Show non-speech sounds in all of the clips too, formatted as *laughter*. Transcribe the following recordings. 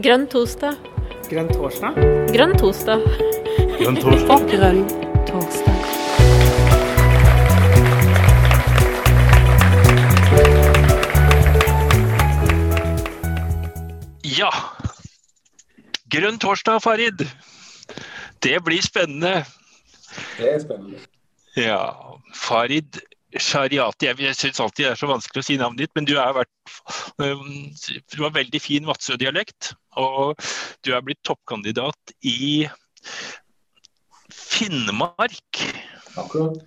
Grønn torsdag. Grønn torsdag? Grønn torsdag. Grønn torsdag. Grønn torsdag. Ja. Grønn torsdag, Farid. Det blir spennende. Det er spennende. Ja, Farid Shariati. Jeg, syns alltid det er så vanskelig å si navnet ditt, men du, vært, um, du har veldig fin Vadsø-dialekt. Og du er blitt toppkandidat i Finnmark. Akkurat.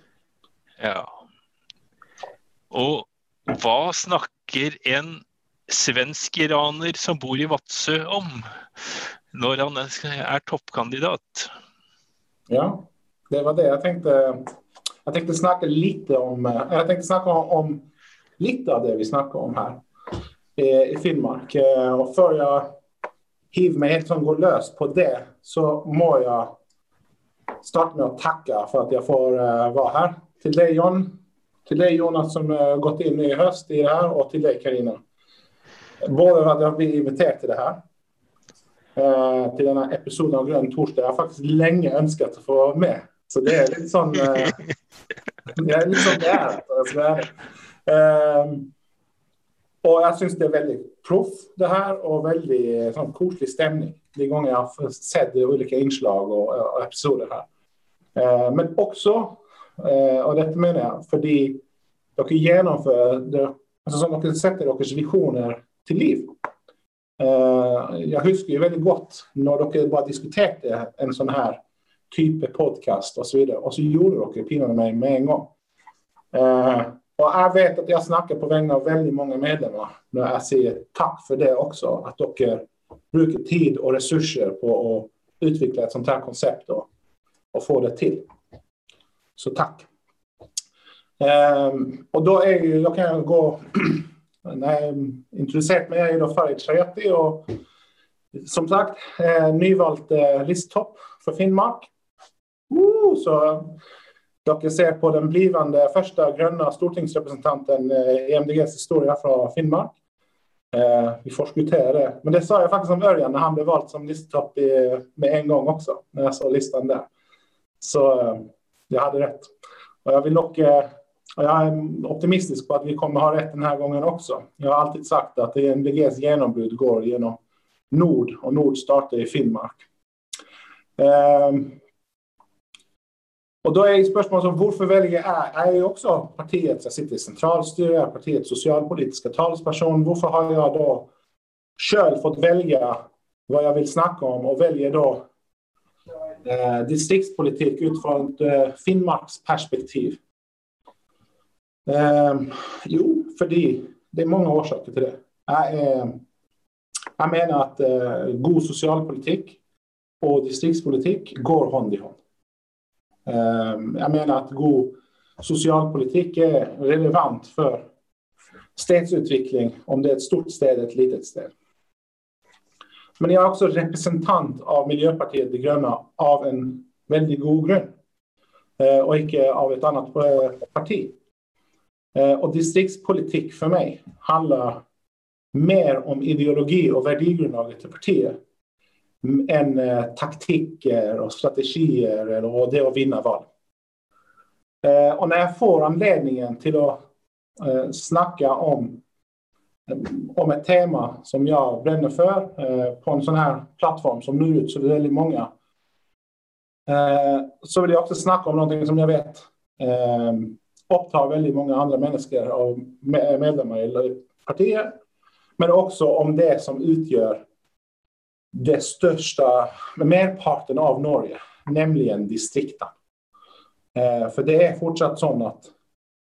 Ja. Og hva snakker en svensk-iraner som bor i Vadsø om når han er toppkandidat? Ja, det var det jeg tenkte. Jag tänkte snacka lite om eh, jag tänkte snacka om, om lite av det vi snackar om här i, i Finnmark. Eh, och för jag hiv mig helt som går lös på det, så må jag starta med att tacka för att jag får eh, vara här. Till dig John. Till dig, Jonas, som eh, gått in i höst i det här och till dig, Karina. Både för att jag blir inviterad till det här, eh, den här episoden av Grön torsdag. Jag har faktiskt länge önskat att få vara med. Så det er litt sånn *laughs* Jag är liksom där. Alltså, det er. for syns det är väldigt proff, det här och väldigt sånn koselig stemning de gånger jag har sett olika inslag och, och episoder här. Ehm, men också, eh, och detta menar jag, för de dere genomför det, alltså som de sätter deras visioner till liv. Ehm, jag jeg ju väldigt veldig när de bara diskuterade en sån här typ podkast podcast och så vidare. Och så gjorde dere pinadø mig med en gång. Eh, och jag vet att jag snackar på vägnar av väldigt många medlemmar när jag säger tack för det också, att de brukar tid och resurser på att utveckla ett sånt här koncept och, och få det till. Så tack. Um, då är ju, jag kan jeg gå Når jeg introduserte meg, jag är då Farid Shayati, och som sagt eh, nyvalt eh, listtopp för Finnmark. Uh, så dere ser på den blivende første grønne stortingsrepresentanten eh, i MDGs historie fra Finnmark. Eh, vi forskutterer det. Men det sa jeg faktisk om Ørjan da han ble valgt som listetopp i, med en gang også. når jeg så listen der. Så eh, jeg hadde rett. Og jeg vil nok eh, og jeg er optimistisk på at vi kommer ha rett denne gangen også. Jeg har alltid sagt at MDGs gjennombrudd går gjennom nord, og nord starter i Finnmark. Eh, och då är spørsmålet som varför väljer jag? Jag är ju också partiet jeg sitter i centralstyre, jeg partiets socialpolitiska talsperson. Varför har jag då själv fått välja vad jag vill snacka om, och väljer då eh, distriktspolitik utifrån ett eh, Finnmarksperspektiv? Eh, jo, för det är många orsaker till det. Jag, eh, jag menar att eh, god socialpolitik och distriktspolitik går hand i hand. Ehm, jag menar att god socialpolitik är relevant för stadsutveckling, om det är ett stort städ eller ett litet sted. Men jag är också representant av Miljöpartiet De gröna av en väldigt god grund eh, och icke av ett annat eh, parti. Eh, och distriktspolitik för mig handlar mer om ideologi och värdegrundlaget til partiet än eh, taktiker och strategier och det att vinna val. Eh, Och när jag får anledningen till att eh, snacka om, eh, om ett tema som jag bränner för eh, på en sån här plattform som nu ut så det är väldigt många eh, så vill jag också snacka om någonting som jag vet eh, upptar väldigt många andra människor och medlemmar i partier, Men också om det som utgör det största merparten av Norge, nämligen distrikten. Eh, det är fortsatt så att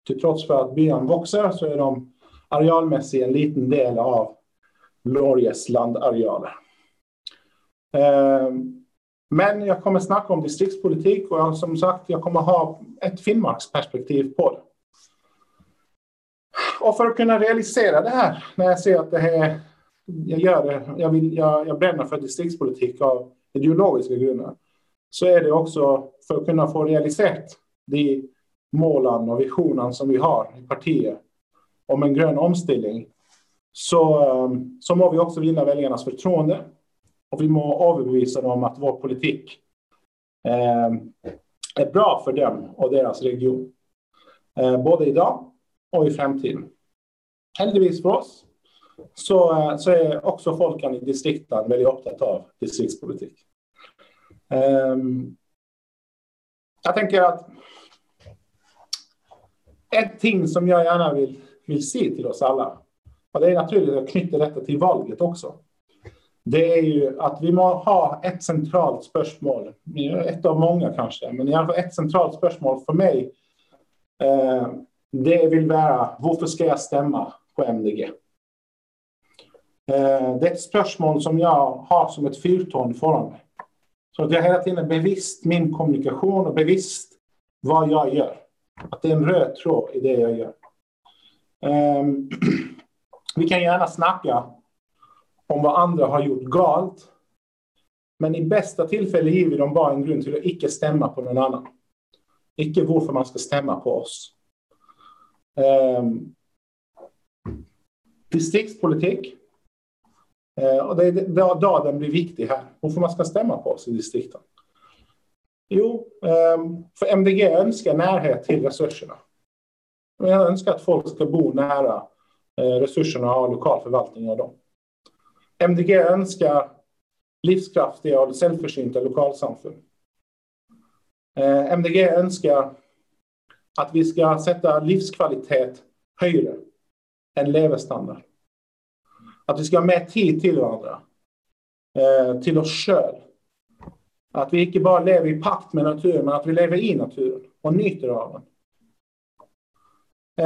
till trots för att byarna växer så är de arealmässigt en liten del av Norges landarealer. Eh, men jag kommer snacka om distriktspolitik och jag, som sagt, jag kommer ha ett finnmarksperspektiv på det. Och för att kunna realisera det här när jag ser att det är jag gör det, jag, vill, jag, jag bränner för distriktspolitik av ideologiska grunder. så är det också, för att kunna få realiserat de målen och visionen som vi har i partiet om en grön omställning. så, ehm, så må vi också vinna väljarnas förtroende. Och vi må överbevisa dem att vår politik eh, är bra för dem och deras region. Eh, både idag och i framtiden. Heldigvis för oss så, eh, så är också folken i distrikten väldigt upptagna av distriktspolitik. Um, jag tänker att ett ting som jag gärna vill, vill se till oss alla, och det är naturligt att knyta detta till valet också, det är ju att vi må ha ett centralt spörsmål, ett av många kanske, men i alla fall ett centralt spörsmål för mig. Eh, det vill vara, varför ska jag stämma på MDG? Eh, det är ett spörsmål som jag har som ett fyrtorn foran mig. Så att jag hela tiden är bevisst min kommunikation och bevisst vad jag gör. Att det är en röd tråd i det jag gör. Um, *clears throat* vi kan gärna snacka om vad andra har gjort galt. Men i bästa tillfälle ger vi dem bara en grund till att icke stämma på någon annan. Icke varför man ska stämma på oss. Um, distriktspolitik. Eh, och det är då, den blir viktig här. Varför man ska stämma på oss i distrikten. Jo, ehm, för MDG önskar närhet till resurserna. Jag önskar att folk ska bo nära eh, resurserna och ha lokal förvaltning av dem. MDG önskar livskraftiga och självförsynta lokalsamfund. Eh, MDG önskar att vi ska sätta livskvalitet högre än levestandard. Att vi ska ha mer tid till varandra, eh, till oss själva. Att vi inte bara lever i pakt med naturen, men att vi lever i naturen och nyter av den.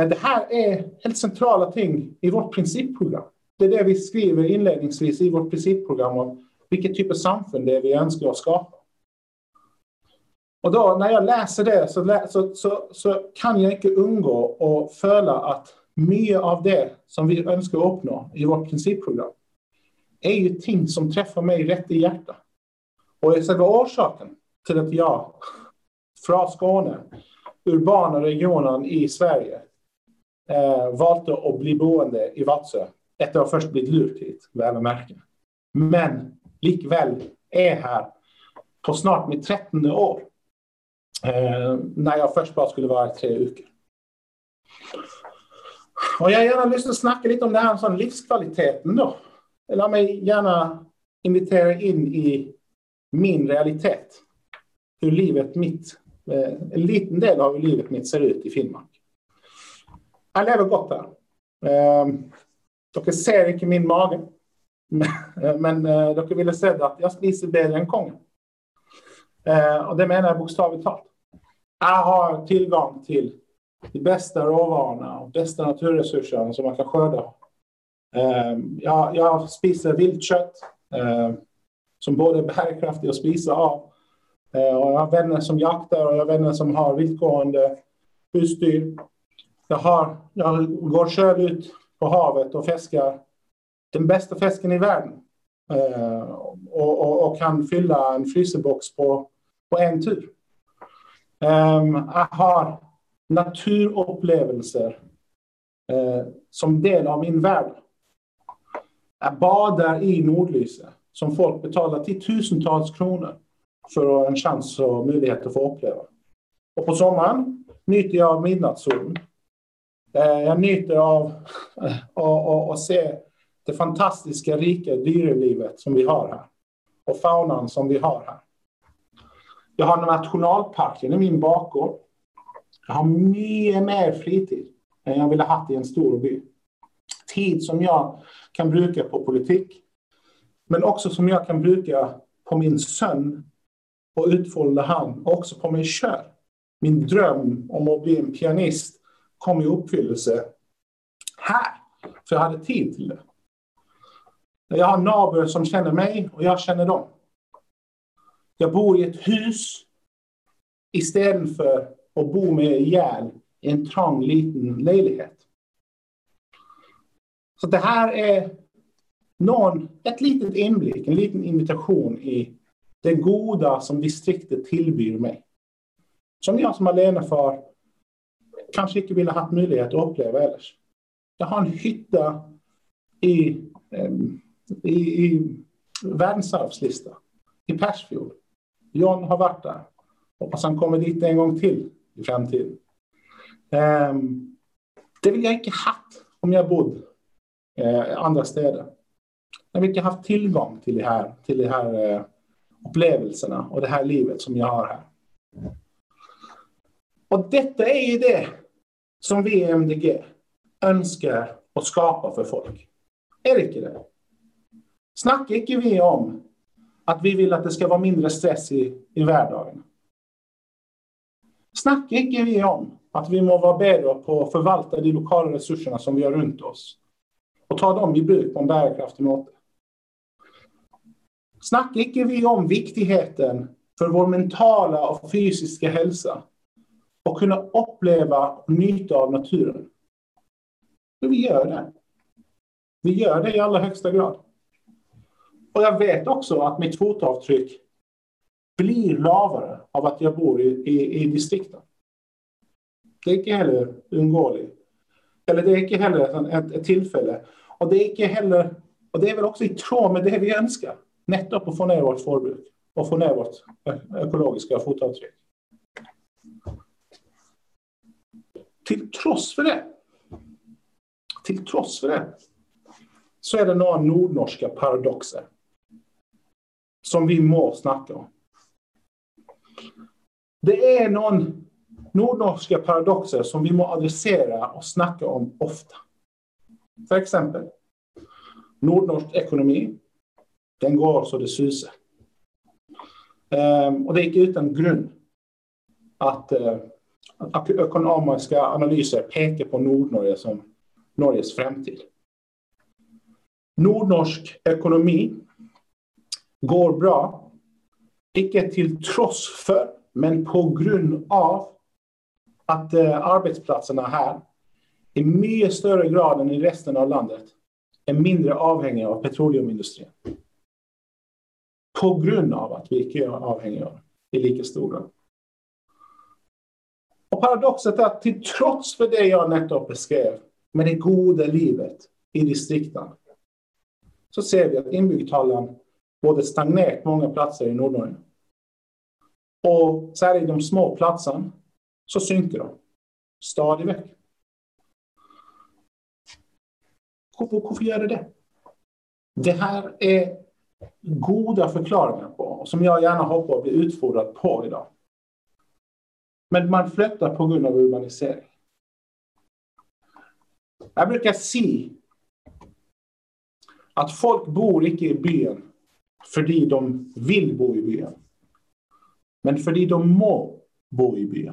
Eh, det här är helt centrala ting i vårt principprogram. Det är det vi skriver inledningsvis i vårt principprogram om vilket typ av samfund det är vi önskar att skapa. Och då när jag läser det så, så, så, så kan jag inte undgå att följa att mycket av det som vi önskar uppnå i vårt principprogram är ju ting som träffar mig rätt i hjärtat. Och själva orsaken till att jag från Skåne, urbana regionen i Sverige, eh, valde att bli boende i Vatsö efter att först blivit lurt hit, väl att. Men likväl är här på snart mitt trettonde år. Eh, när jag först bara skulle vara tre veckor. Och jag gärna lust att snacka lite om det här med livskvaliteten då. Låt mig gärna invitera in i min realitet. Hur livet mitt, eh, en liten del av hur livet mitt ser ut i Finnmark. Jag lever gott här. Ehm, dock dere ser inte min mage, *laughs* men eh, dock dere ville sett att jag spiser bättre än kongen. Eh, och det menar jag bokstavligt talat. Jag har tillgång till de bästa råvarorna och bästa naturresurserna som man kan skörda. Ehm, jag, jag spiser viltkött ehm, som både är bärkraftigt att spisa av. Ehm, och jag har vänner som jaktar och jag har vänner som har viltgående husdyr. Jag har, jag går själv ut på havet och fiskar den bästa fisken i världen. Eh, och, och, och, kan fylla en frysebox på, på en tur. Eh, jag har naturupplevelser eh, som del av min värld. Jag badar i Nordlyse som folk betalar till tusentals kronor för att ha en chans och möjlighet att få uppleva. Och på sommaren njuter jag av midnattssolen Eh, jag njuter av *laughs* att se det fantastiska rika dyrelivet som vi har här och faunan som vi har här. Jag har nationalparken i min bakgård. Jag har mycket mer fritid än jag ville ha i en stor by. Tid som jag kan bruka på politik, men också som jag kan bruka på min sömn och utfolda han, också på mig själv. Min dröm om att bli en pianist kom i uppfyllelse här. För jag hade tid till det. Jag har nabor som känner mig och jag känner dem. Jag bor i ett hus istället för och bo med ihjäl i en trång liten lägenhet. Så det här är någon, ett litet inblick, en liten invitation i det goda som distriktet tillbyr mig. Som jag som alenefar kanske inte ville haft möjlighet att uppleva ellers. Jag har en hytta i, ehm, i, i världsarvslista i Persfjord. John har varit där. Hoppas han kommer dit en gång till i framtiden. Um, det vill jag inte haft om jag bodde eh, i eh, andra städer. Jag vill inte haft tillgång till de här, till de här eh, upplevelserna och det här livet som jag har här. Och detta är ju det som vi i MDG önskar att skapa för folk. Är det inte det? Snackar inte vi om att vi vill att det ska vara mindre stress i, i vardagen? Snackar inte vi om att vi må vara bättre på att förvalta de lokala resurserna som vi har runt oss och ta dem i bruk på en bärkraftig måte? Snackar inte vi om viktigheten för vår mentala och fysiska hälsa och kunna uppleva och njuta av naturen? För vi gör det. Vi gör det i allra högsta grad. Och jag vet också att mitt fotavtryck blir lavare av att jag bor i, i, i distrikten. Det är inte heller undgåeligt. Eller det är inte heller ett, ett, tillfälle. Och det är inte heller, och det är väl också i tråd med det vi önskar. Nettopp att få ner vårt förbruk och få ner vårt ekologiska fotavtryck. Till trots för det, till trots för det, så är det några nordnorska paradoxer som vi må snacka om. Det är någon nordnorska paradoxer som vi må adressera och snacka om ofta. För exempel, nordnorsk ekonomi, den går så det susar. Um, ehm, och det är inte utan grund att, uh, att ekonomiska analyser pekar på Nordnorge som Norges framtid. Nordnorsk ekonomi går bra, icke till trots för, men på grund av att eh, arbetsplatserna här i mycket större grad än i resten av landet är mindre avhängiga av petroleumindustrin. På grund av att vi icke är avhängiga av i lika stor grad. Och paradoxet är att till trots för det jag nettopp beskrev med det goda livet i distrikten så ser vi att inbyggartalen både stagnerat många platser i Nordnorge. Och så här i de små platserna så synker de stadigt väck. Varför, varför gör det det? Det här är goda förklaringar på, som jag gärna hoppas bli utfordrad på idag. Men man flyttar på grund av urbanisering. Jag brukar se. att folk bor inte i byn för de vill bo i byn. Men för de må bo i byn.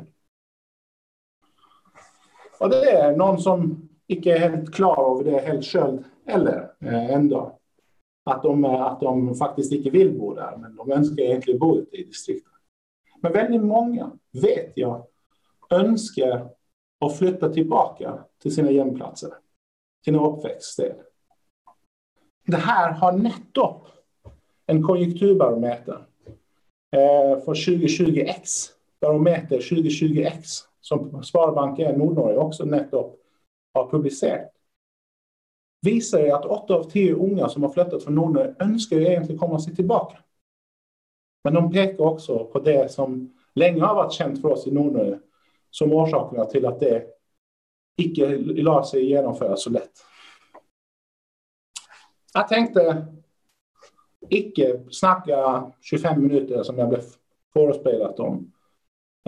Och det är någon som inte är helt klar över det helt själv eller eh, ändå. Att de, att de faktiskt inte vill bo där, men de önskar egentligen bo ute i distriktet. Men väldigt många, vet jag, önskar att flytta tillbaka till sina hemplatser, sina uppväxtstäder. Det här har nettopp en konjunkturbarometer eh, för 2020X, barometer 2020X, som Sparbanken Nordnorge också nettopp har publicerat. Visar att 8 av 10 unga som har flyttat från Nordnorge önskar egentligen komma sig tillbaka. Men de pekar också på det som länge har varit känt för oss i Nordnorge som orsakerna till att det icke lade sig genomföra så lätt. Jag tänkte icke snacka 25 minuter som jag blev förespelat om.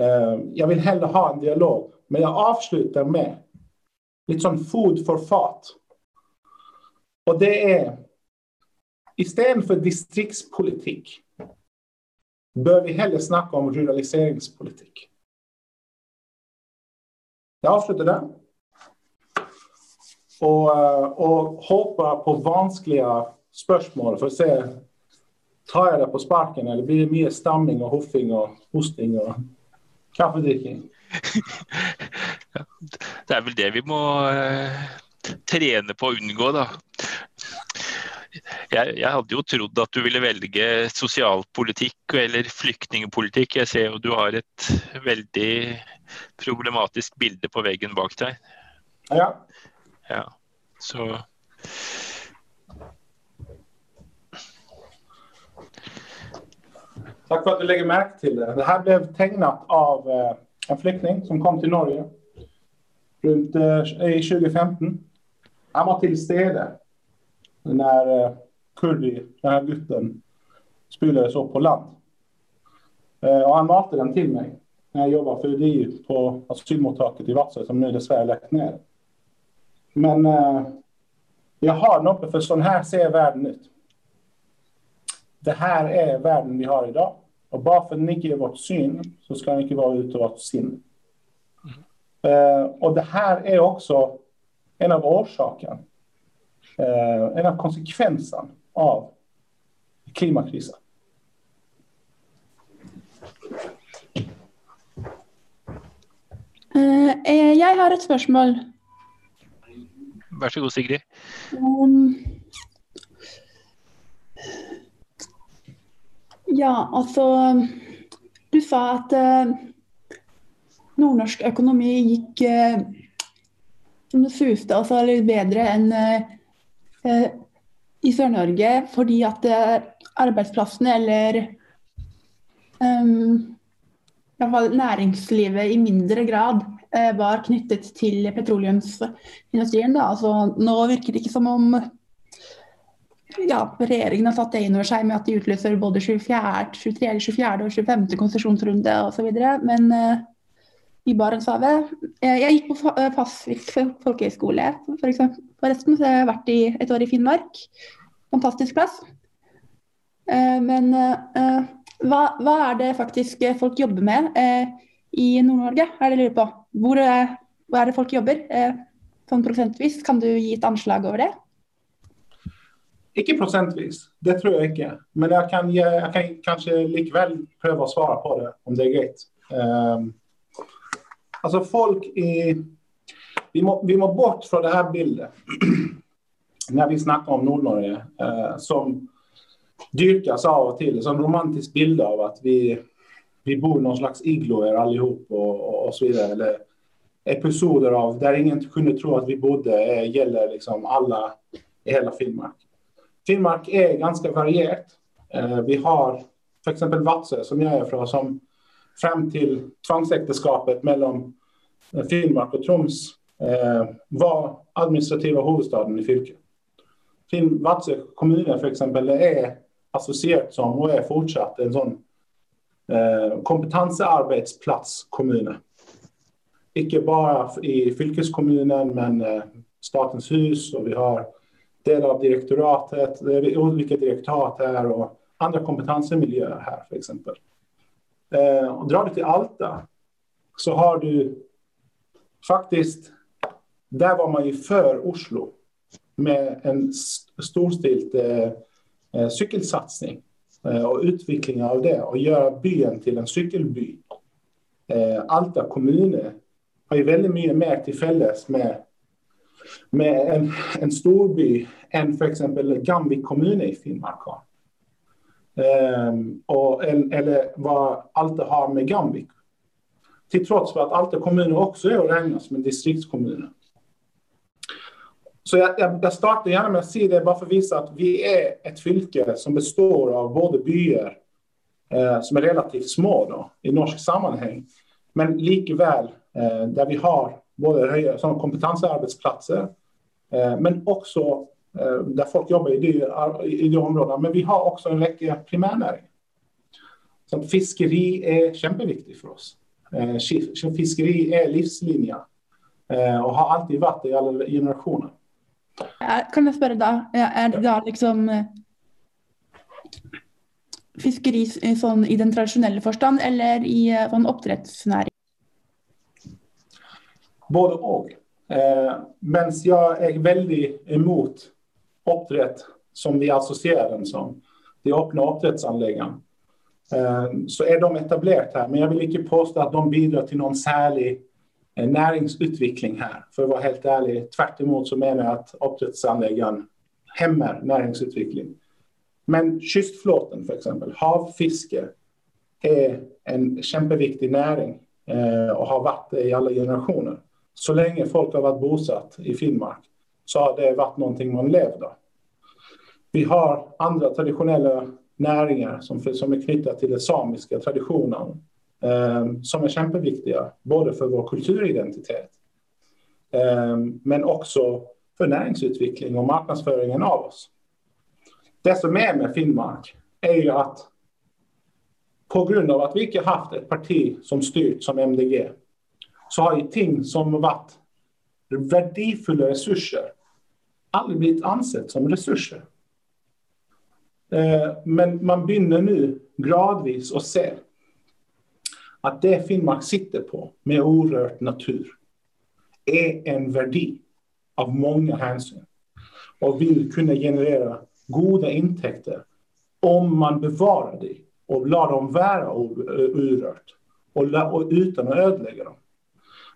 Eh, jag vill hellre ha en dialog, men jag avslutar med lite som food for thought. Och det är istället för distriktspolitik bör vi hellre snacka om ruraliseringspolitik. Jag avslutar där. Och, eh, och hoppar på vanskliga spörsmål för att se, tar jag det på sparken eller blir det mer stamming och hoffing och hosting och kaffedrickning? *laughs* det är väl det vi må uh, träna på att undgå då. Jag, jag hade ju trott att du ville välja socialpolitik eller flyktingpolitik. Jag ser att du har ett väldigt problematiskt bild på väggen bak dig. Ja. Ja, så Tack för att du lägger märke till det. Det här blev tecknat av eh, en flykting som kom till Norge runt eh, i 2015. Han var till stede när eh, Kurdi, den här gutten, spelades upp på land. Och han matade den till mig när jag jobbade för UDI på asylmottaget i Vatsö som nu dessvärre lagt ner. Men eh, jag har den uppe för sån här ser världen ut. Det här är världen vi har idag. Och bara för att den inte är vårt syn så ska den inte vara ute vårt sin. Uh, och det här är också en av orsakerna, uh, en av konsekvenserna av klimatkrisen. Uh, jeg har et spørsmål. Vær så god, Sigrid. Um, ja, altså Du sa at eh, nordnorsk økonomi gikk eh, som det suste, altså litt bedre enn eh, eh, i Sør-Norge fordi at eh, arbeidsplassene eller um, i hvert fall næringslivet i mindre grad var knyttet til petroleumsindustrien. Da. Altså, nå virker det ikke som om ja, regjeringen har tatt det inn over seg med at de utlyser både 24, 23, 24 og 25. konsesjonsrunde osv. Men uh, i Barentshavet eh, jeg, jeg gikk på eh, Pasvik folkehøgskole, forresten, så jeg har vært i et år i Finnmark. Fantastisk plass. Uh, men uh, hva, hva, er det faktisk folk jobber med i Nord-Norge, er det jeg lurer på? Hvor, hvor, er det folk jobber? sånn prosentvis, kan du gi et anslag over det? Ikke prosentvis, det tror jeg ikke. Men jeg kan, jeg kan kanskje likevel prøve å svare på det, om det er greit. Um, ehm, altså folk i vi må, vi må, bort fra det her bildet *clears throat* när vi snakker om Nord-Norge, uh, som dyrkas av og til. Som romantisk bild av at vi, vi bor i noen slags igloer allihop och og, og, og så videre. Eller episoder av Där ingen kunde tro att vi bodde, eh, gäller liksom alla i hela Finnmark. Finnmark är ganska varierat. Eh, vi har till exempel Vatsö, som jag är från som fram till tvångsäktenskapet mellan eh, Finnmark och Troms eh, var administrativa huvudstaden i fylket. Vatsö kommun för exempel är associerat som och är fortsatt en sånn kompetensarbetsplatskommun. Icke bara i fylkeskommunen, men Statens hus, och vi har del av direktoratet, eh, olika direktorat här och andra kompetensmiljöer här för exempel. Eh, och drar du till Alta så har du faktiskt, där var man ju för Oslo med en storstilt eh, eh, cykelsatsning eh, och utveckling av det och göra byn till en cykelby. Eh, Alta kommun har ju väldigt mycket mer till fälles med med en, en storby än för exempel Gamvik kommun i Finnmark har. Um, och, eller vad Alta har med Gamvik. Till trots för att Alta kommun också är att räkna som en distriktskommun. Så jag, jag, jag startar gärna med att säga det bara för att visa att vi är ett fylke som består av både byar eh, som är relativt små då, i norsk sammanhang, men likväl eh, där vi har både höja, som alltså, kompetensarbetsplatser, eh, men också eh, där folk jobbar i de, i de områdena. Men vi har också en räcka primärnäringar. Eh, så fiskeri är kämpeviktigt för oss. Eh, fiskeri är livslinjen och har alltid varit i alla generationer. Kan jag fråga då, är det då liksom eh, fiskeri i den traditionella förstånd eller i sånn oppdrettsnæring? Både och. Eh, men jag är väldigt emot oppdrett som vi associerar den som, de öppna oppdrettsanleggene, eh, så är de etablerat här, Men jag vill inte påstå att de bidrar till någon särlig eh, näringsutveckling här. För att vara helt ärlig, tvärt emot så menar jag att oppdrettsanleggene hämmar näringsutveckling. Men kystflåten, exempel, havfiske, är en kämpeviktig näring eh, och har varit det i alla generationer så länge folk har varit bosatt i Finnmark så har det varit någonting man levde av. Vi har andra traditionella näringar som, som är knutna till den samiska traditionen eh, som är kämpeviktiga både för vår kulturidentitet eh, men också för näringsutveckling och marknadsföringen av oss. Det som är med Finnmark är ju att på grund av att vi inte haft ett parti som styrt som MDG så har ju ting som varit värdefulla resurser aldrig blivit ansett som resurser. Eh, men man börjar nu gradvis att se att det Finnmark sitter på med orörd natur är en värde av många hänsyn och vill kunna generera goda intäkter om man bevarar det och låter dem vara orört och, och utan att ödelägga dem.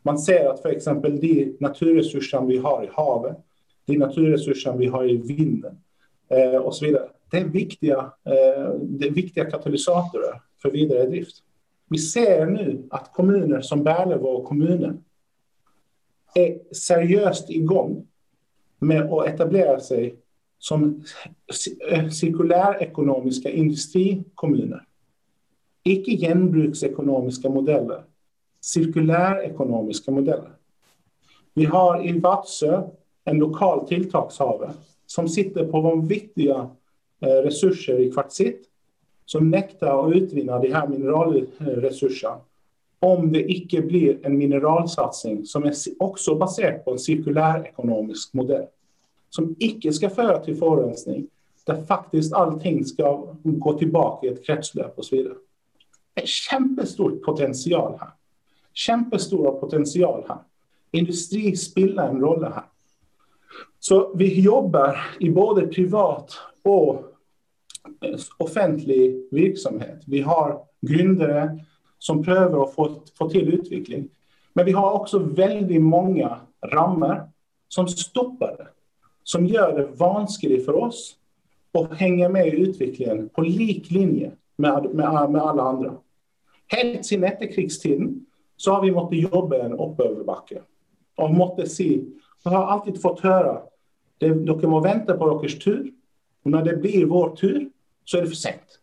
Man ser att för exempel de naturresurser vi har i havet, de naturresurser vi har i vinden eh, och så vidare. Det är, viktiga, eh, det är viktiga katalysatorer för vidare drift. Vi ser nu att kommuner som Berlevå kommunen är seriöst igång med att etablera sig som eh, cirkulärekonomiska industrikommuner. Icke genbruksekonomiska modeller, cirkulärekonomiska modeller. Vi har i Vatsö en lokal tilltagshavare som sitter på de viktiga eh, resurser i kvartsitt som nektar att utvinna de här mineralresurserna om det icke blir en mineralsatsning som är också baserad på en cirkulärekonomisk modell som icke ska föra till forurensning där faktiskt allting ska gå tillbaka i ett kretslopp och så vidare. En kämpestor potential här. Kämpestora potential här. Industri spelar en roll här. Så vi jobbar i både privat och eh, offentlig verksamhet. Vi har grundare som prövar att få, få till utveckling. Men vi har också väldigt många ramar som stoppar det. Som gör det vanskligt för oss att hänga med i utvecklingen på lik linje med, med, med alla andra. Helt sin efterkrigstiden så har vi måste jobba en uppöverbacke och måttet se. man har alltid fått höra det, dere vänta på deras tur. Och när det blir vår tur så är det för sent.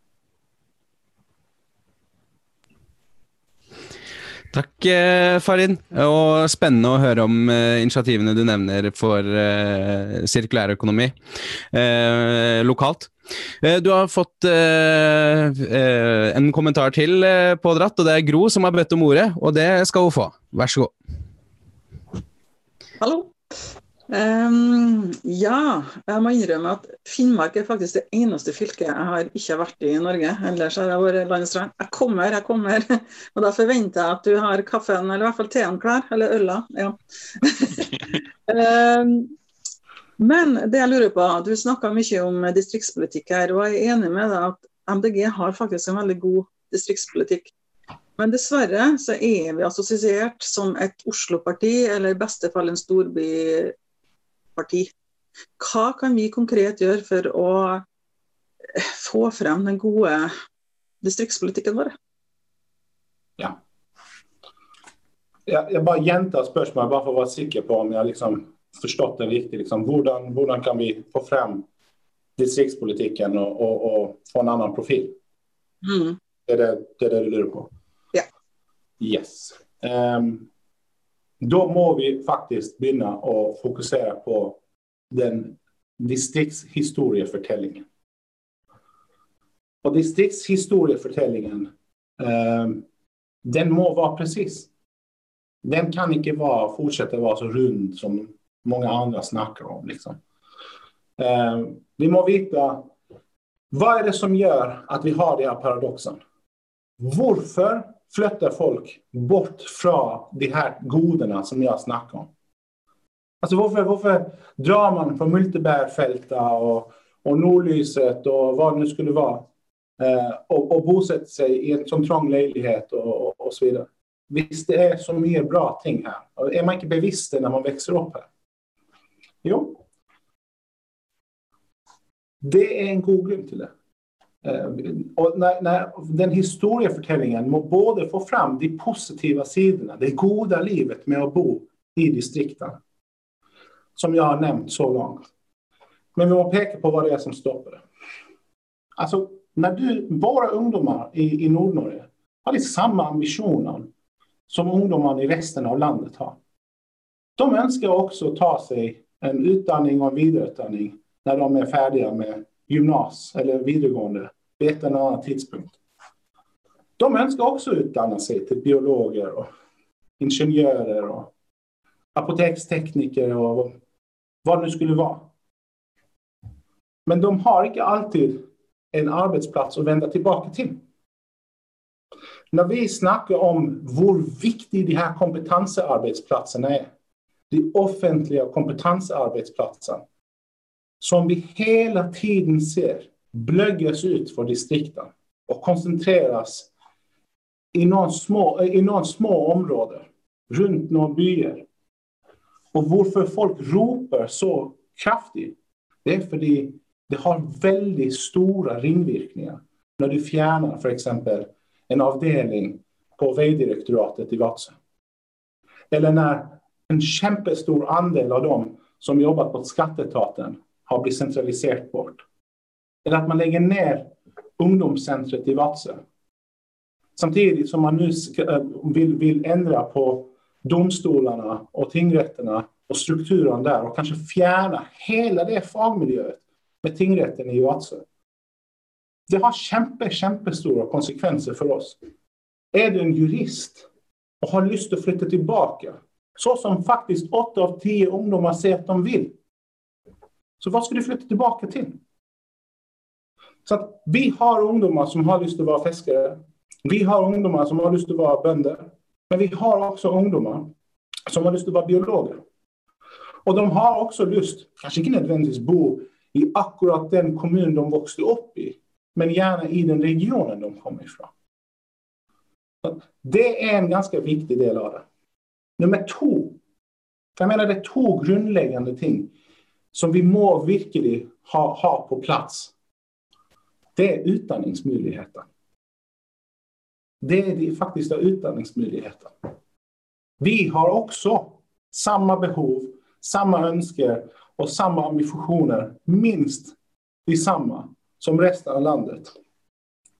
Takk, eh, Farin. Farid. Og spennende å høre om eh, initiativene du nevner for eh, uh, sirkulær økonomi lokalt. Du har fått en kommentar til pådratt, og det er Gro som har bedt om ordet. Og det skal hun få. Vær så god. Hallo. Um, ja, jeg må innrømme at Finnmark er faktisk det eneste fylket jeg har ikke vært i i Norge. Ellers har jeg vært landstrand. Jeg kommer, jeg kommer. *laughs* Og da forventer jeg at du har kaffen, eller i hvert fall teen klar. Eller øla. Ja. um, *laughs* men det jeg lurer på, du snakka mye om distriktspolitikk her, og jeg er enig med deg at MDG har faktisk en veldig god distriktspolitikk. Men dessverre så er vi assosiert som et Oslo-parti, eller i beste fall en storby parti. Hva kan vi konkret gjøre for å få frem den gode distriktspolitikken vår? Ja. Jeg, jeg bare gjentar spørsmålet bare for å være sikker på om jeg liksom forstått det riktig. Liksom. Hvordan, hvordan, kan vi få frem distriktspolitikken og, og, og få en annen profil? Mm. Det, er det, det, er det du lurer på? Ja. Yes. Um, då må vi faktiskt börja och fokusera på den distriktshistorieförtällningen. Och distriktshistoriefortellingen, eh, den må vara precis. Den kan inte vara, fortsätta vara så rund som många andra snackar om. Liksom. Eh, vi må veta vad är det som gör att vi har den här paradoxen. Varför? Flyttar folk bort från de här goderna som jag snackar om. Alltså varför, varför drar man från Multibärfälta och, och Nordlyset och vad det nu skulle vara eh, och, och bosätter sig i en sån trång lägenhet och, och, och, så vidare. Visst, det är så mycket bra ting här. Och är man inte bevisst när man växer upp här? Jo. Det är en god grund till det. Eh, och när, när, den historiefortellingen må både få fram de positiva sidorna, det goda livet med att bo i distrikten, som jag har nämnt så långt. Men vi må peka på vad det är som stoppar det. Alltså, när du, våra ungdomar i, i Nordnorge har samma ambitioner som ungdomarna i resten av landet har. De önskar också ta sig en utbildning och vidareutbildning när de är färdiga med gymnas eller videregående vid ett eller annat tidspunkt. De önskar också utbilda sig till biologer och ingenjörer och apotekstekniker och vad det nu skulle vara. Men de har inte alltid en arbetsplats att vända tillbaka till. När vi snackar om hur viktig de här kompetensarbetsplatserna är, de offentliga kompetensarbetsplatserna, som vi hela tiden ser blöggas ut för distrikten och koncentreras i några små, i någon små områden runt några byar. Och varför folk ropar så kraftigt, det är för att det har väldigt stora ringvirkningar när du fjärnar för exempel en avdelning på vägdirektoratet i Vatsö. Eller när en kämpestor andel av dem som jobbat på skattetaten har blivit centraliserat bort. Eller att man lägger ner ungdomscentret i Vatsö. Samtidigt som man nu ska, eh, vill, vill ändra på domstolarna och tingsrätterna och strukturen där och kanske fjärna hela det fagmiljöet med tingsrätten i Vatsö. Det har kämpe, kämpestora konsekvenser för oss. Är du en jurist och har lust att flytta tillbaka, så som faktiskt åtta av tio ungdomar säger att de vill, så vad ska du flytta tillbaka till? Så att vi har ungdomar som har lust att vara fiskare. Vi har ungdomar som har lust att vara bönder. Men vi har också ungdomar som har lust att vara biologer. Och de har också lust, kanske inte nödvändigtvis bo i akkurat den kommun de växte upp i, men gärna i den regionen de kommer ifrån. Det är en ganska viktig del av det. Nummer två, jag menar det är två grundläggande ting som vi må verkligen ha, ha på plats. Det är utbildningsmöjligheten. Det är det faktiska utbildningsmöjligheterna. Vi har också samma behov, samma önskningar och samma ambitioner, minst detsamma som resten av landet.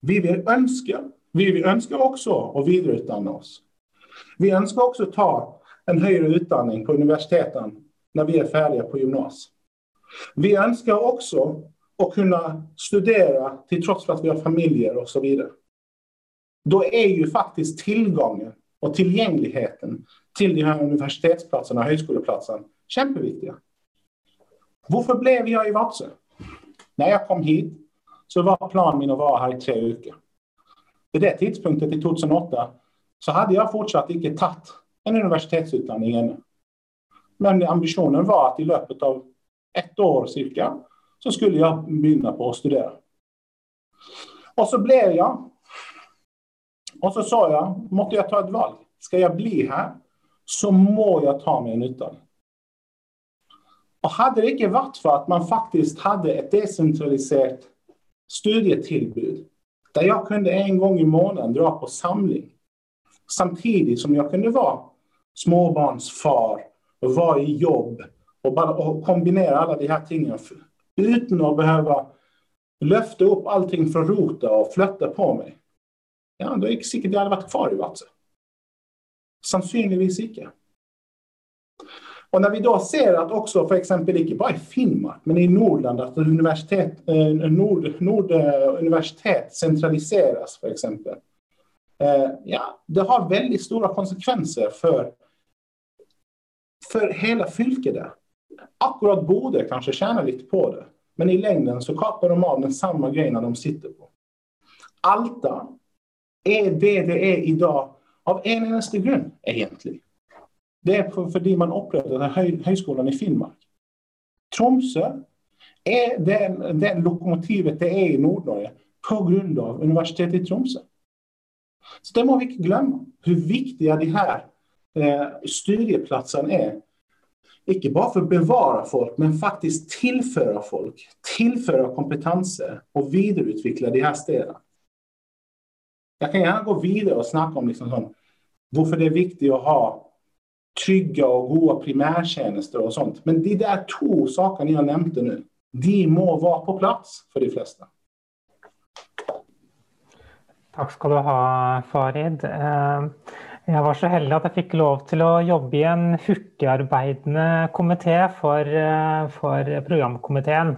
Vi vill önska, vi vill önska också att vidareutbilda oss. Vi önskar också ta en högre utbildning på universiteten när vi är färdiga på gymnasiet. Vi önskar också att kunna studera till trots för att vi har familjer och så vidare. Då är ju faktiskt tillgången och tillgängligheten till de här universitetsplatserna och högskoleplatserna kämpeviktiga. Varför blev jag i Vatsö? När jag kom hit så var planen min att vara här i tre veckor. Vid det tidpunkten, i 2008, så hade jag fortsatt inte tagit en universitetsutbildning ännu. Men ambitionen var att i löpet av ett år cirka så skulle jag börja på att studera. Och så blev jag. Och så sa jag, måste jag ta ett val? Ska jag bli här så må jag ta mig en utbildning. Och hade det inte varit för att man faktiskt hade ett decentraliserat studietillbud där jag kunde en gång i månaden dra på samling samtidigt som jag kunde vara småbarnsfar och vara i jobb och, bara, och kombinera alla de här tingen utan att behöva lyfta upp allting från rota och flytta på mig. Ja, då är det säkert jag hade varit kvar i Vatse. Sannolikt icke. Och när vi då ser att också för exempel, inte bara i Finnmark, men i Nordland, att universitet, eh, Nord, Nord, eh, universitet centraliseras för exempel. Eh, ja, det har väldigt stora konsekvenser för, för hela fylket där. Akkurat borde kanske tjäna lite på det, men i längden så kapar de av den samma grejerna de sitter på. Alta e, är det det är idag av en endaste grund egentligen. Det är för, för man upprättade höj, högskolan i Finnmark. Tromsö e, är den, den lokomotivet det är i Nordnorge på grund av universitetet i Tromsö. Så det må vi inte glömma, hur viktiga de här eh, studieplatserna är. Icke bara för att bevara folk, men faktiskt tillföra folk, tillföra kompetenser och vidareutveckla de här städerna. Jag kan gärna gå vidare och snacka om liksom sånt, varför det är viktigt att ha trygga och goda primärtjänster och sånt. Men de där två sakerna jag nämnde nu, de må vara på plats för de flesta. Tack ska du ha, Farid. Eh, Jeg var så heldig at jeg fikk lov til å jobbe i en hurtigarbeidende komité for, eh, for programkomiteen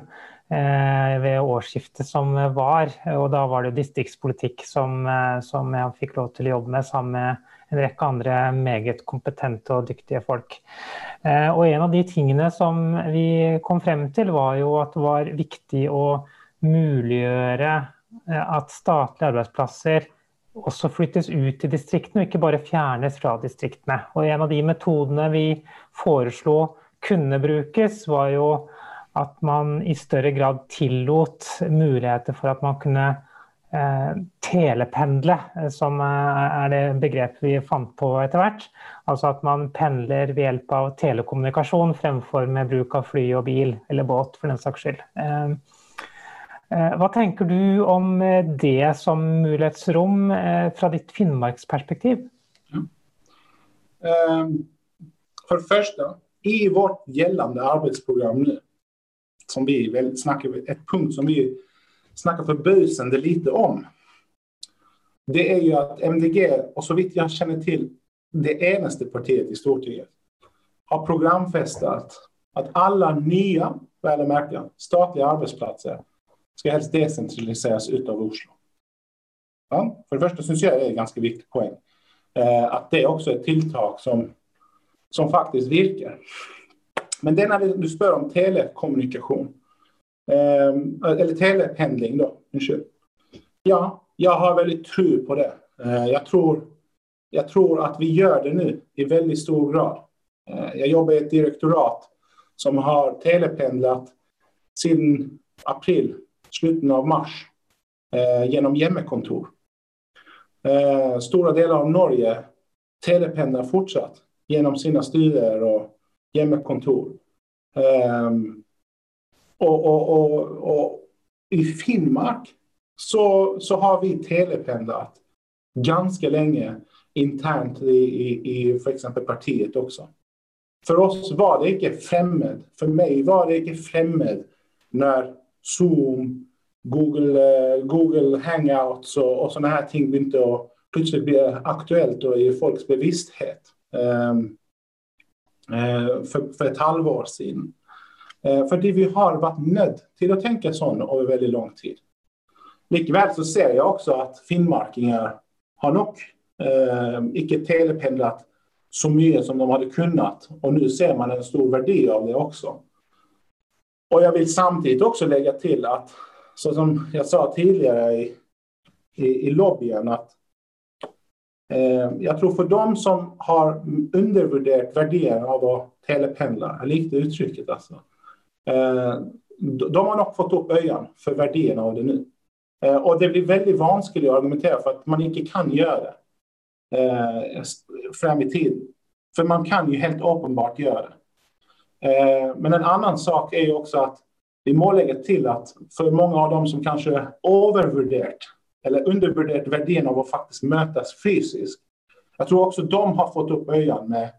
eh, ved årsskiftet som var. Og da var det distriktspolitikk som, eh, som jeg fikk lov til å jobbe med sammen med en rekke andre meget kompetente og dyktige folk. Og en av de tingene som vi kom frem til, var jo at det var viktig å muliggjøre at statlige arbeidsplasser også flyttes ut til distriktene, og ikke bare fjernes fra distriktene. Og En av de metodene vi foreslo kunne brukes, var jo at man i større grad tillot muligheter for at man kunne eh, telependle, eh, som eh, er det begrepet vi fant på etter hvert. Altså at man pendler ved hjelp av telekommunikasjon fremfor med bruk av fly og bil, eller båt for den saks skyld. Eh, Eh, vad tänker du om eh, det som möjlighetsrum eh, från ditt Finnmarksperspektiv? Ehm, för det första, i vårt gällande arbetsprogram nu som vi snackar, ett punkt som vi snackar förbusande lite om, det är ju att MDG, och så vitt jag känner till det enaste partiet i Stortinget, har programfestet at alle nye, vel märka, statliga arbetsplatser ska helst decentraliseras ut av Oslo. Ja, för det första syns jag det er en ganska viktig poäng. Eh, att det också är ett tilltag som, som faktiskt virkar. Men det är när du spör om telekommunikation. eh, eller telependling, då. Ja, jag har väldigt tro på det. Eh, jag tror, jag tror att vi gör det nu i väldigt stor grad. Eh, jobbar i ett direktorat som har telependlat sedan april slutet av mars eh, gjennom hjemmekontor. Eh, store av Norge telependlar fortsatt genom sina styrer och hjemmekontor. Eh, och, och, och, i Finnmark så, så har vi telependlat ganska länge internt i, i, i f.eks. partiet också. För oss var det inte främmande, för mig var det inte främmande när Zoom, Google, eh, Google Hangouts och, och sådana här ting inte och plötsligt blir aktuellt og i folks bevissthet um, uh, for, halvår sedan. Uh, det vi har varit nödd till att tänka så över väldigt lång tid. Likväl så ser jag också att finnmarkinger har nog uh, icke telependlat så mycket som de hade kunnat. Och nu ser man en stor värde av det också. Och jag vill samtidigt också lägga till att så som jag sa tidigare i, i, i lobbyen, att eh, jag tror för de som har undervärderat värderingen av att telependla, jag likte uttrycket alltså, eh, de har nog fått upp ögonen för värderingen av det nu. Eh, och det blir väldigt vanskligt att argumentera för att man inte kan göra det eh, i tiden. För man kan ju helt uppenbart göra det. Eh, men en annan sak är ju också att vi må lägga till att för många av dem som kanske övervärderat eller undervärderat verdien av att faktiskt mötas fysiskt. Jag tror också de har fått upp ögonen med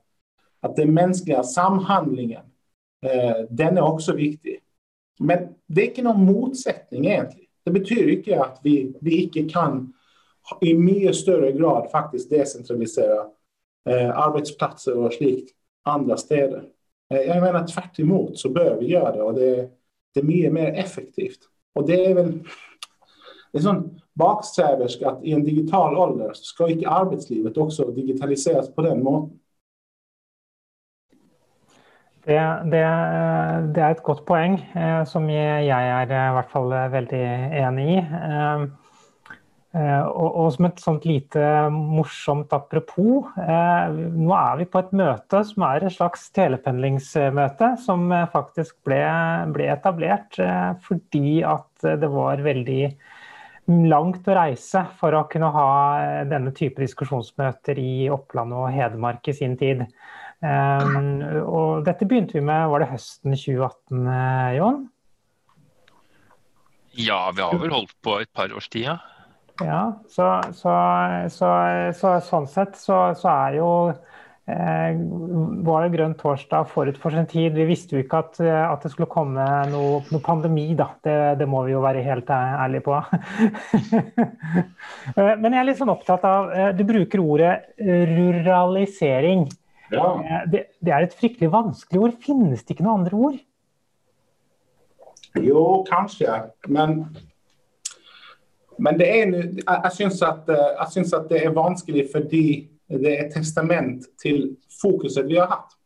att den mänskliga samhandlingen, eh, den är också viktig. Men det är inte någon motsättning egentligen. Det betyder inte att vi, vi inte kan i mycket större grad faktiskt decentralisera eh, arbetsplatser och slikt andra städer. Eh, jag menar tvärt så bör vi göra det, och det, det är mer effektivt. Och det är väl det är sån bakstreversk att i en digital ålder så ska inte arbetslivet också digitaliseras på den måten. Det, det, det er et godt poeng, eh, som jeg er i hvert fall veldig enig i. Eh, Eh, og, og, som et sånt lite morsomt apropos, eh, nå er vi på et møte som er et slags telependlingsmøte, som eh, faktisk ble, ble etablert eh, fordi at det var veldig langt å reise for å kunne ha eh, denne type diskusjonsmøter i Oppland og Hedmark i sin tid. Eh, og dette begynte vi med, var det høsten 2018, Jon? Ja, vi har vel holdt på et par års tid, ja. Ja, så, så, så, så sånn sett så, er jo eh, var det grønn torsdag forut for sin tid. Vi visste jo ikke at, at det skulle komme noe, noe pandemi, da. Det, det, må vi jo være helt ærlige på. *laughs* Men jeg er litt sånn opptatt av Du bruker ordet ruralisering. Ja. Det, det, er et fryktelig vanskelig ord. Finnes det ikke noen andre ord? Jo, kanskje. Men men det är nu, jag syns att, eh, jag syns att det är vanskelig fordi det er testament till fokuset vi har haft.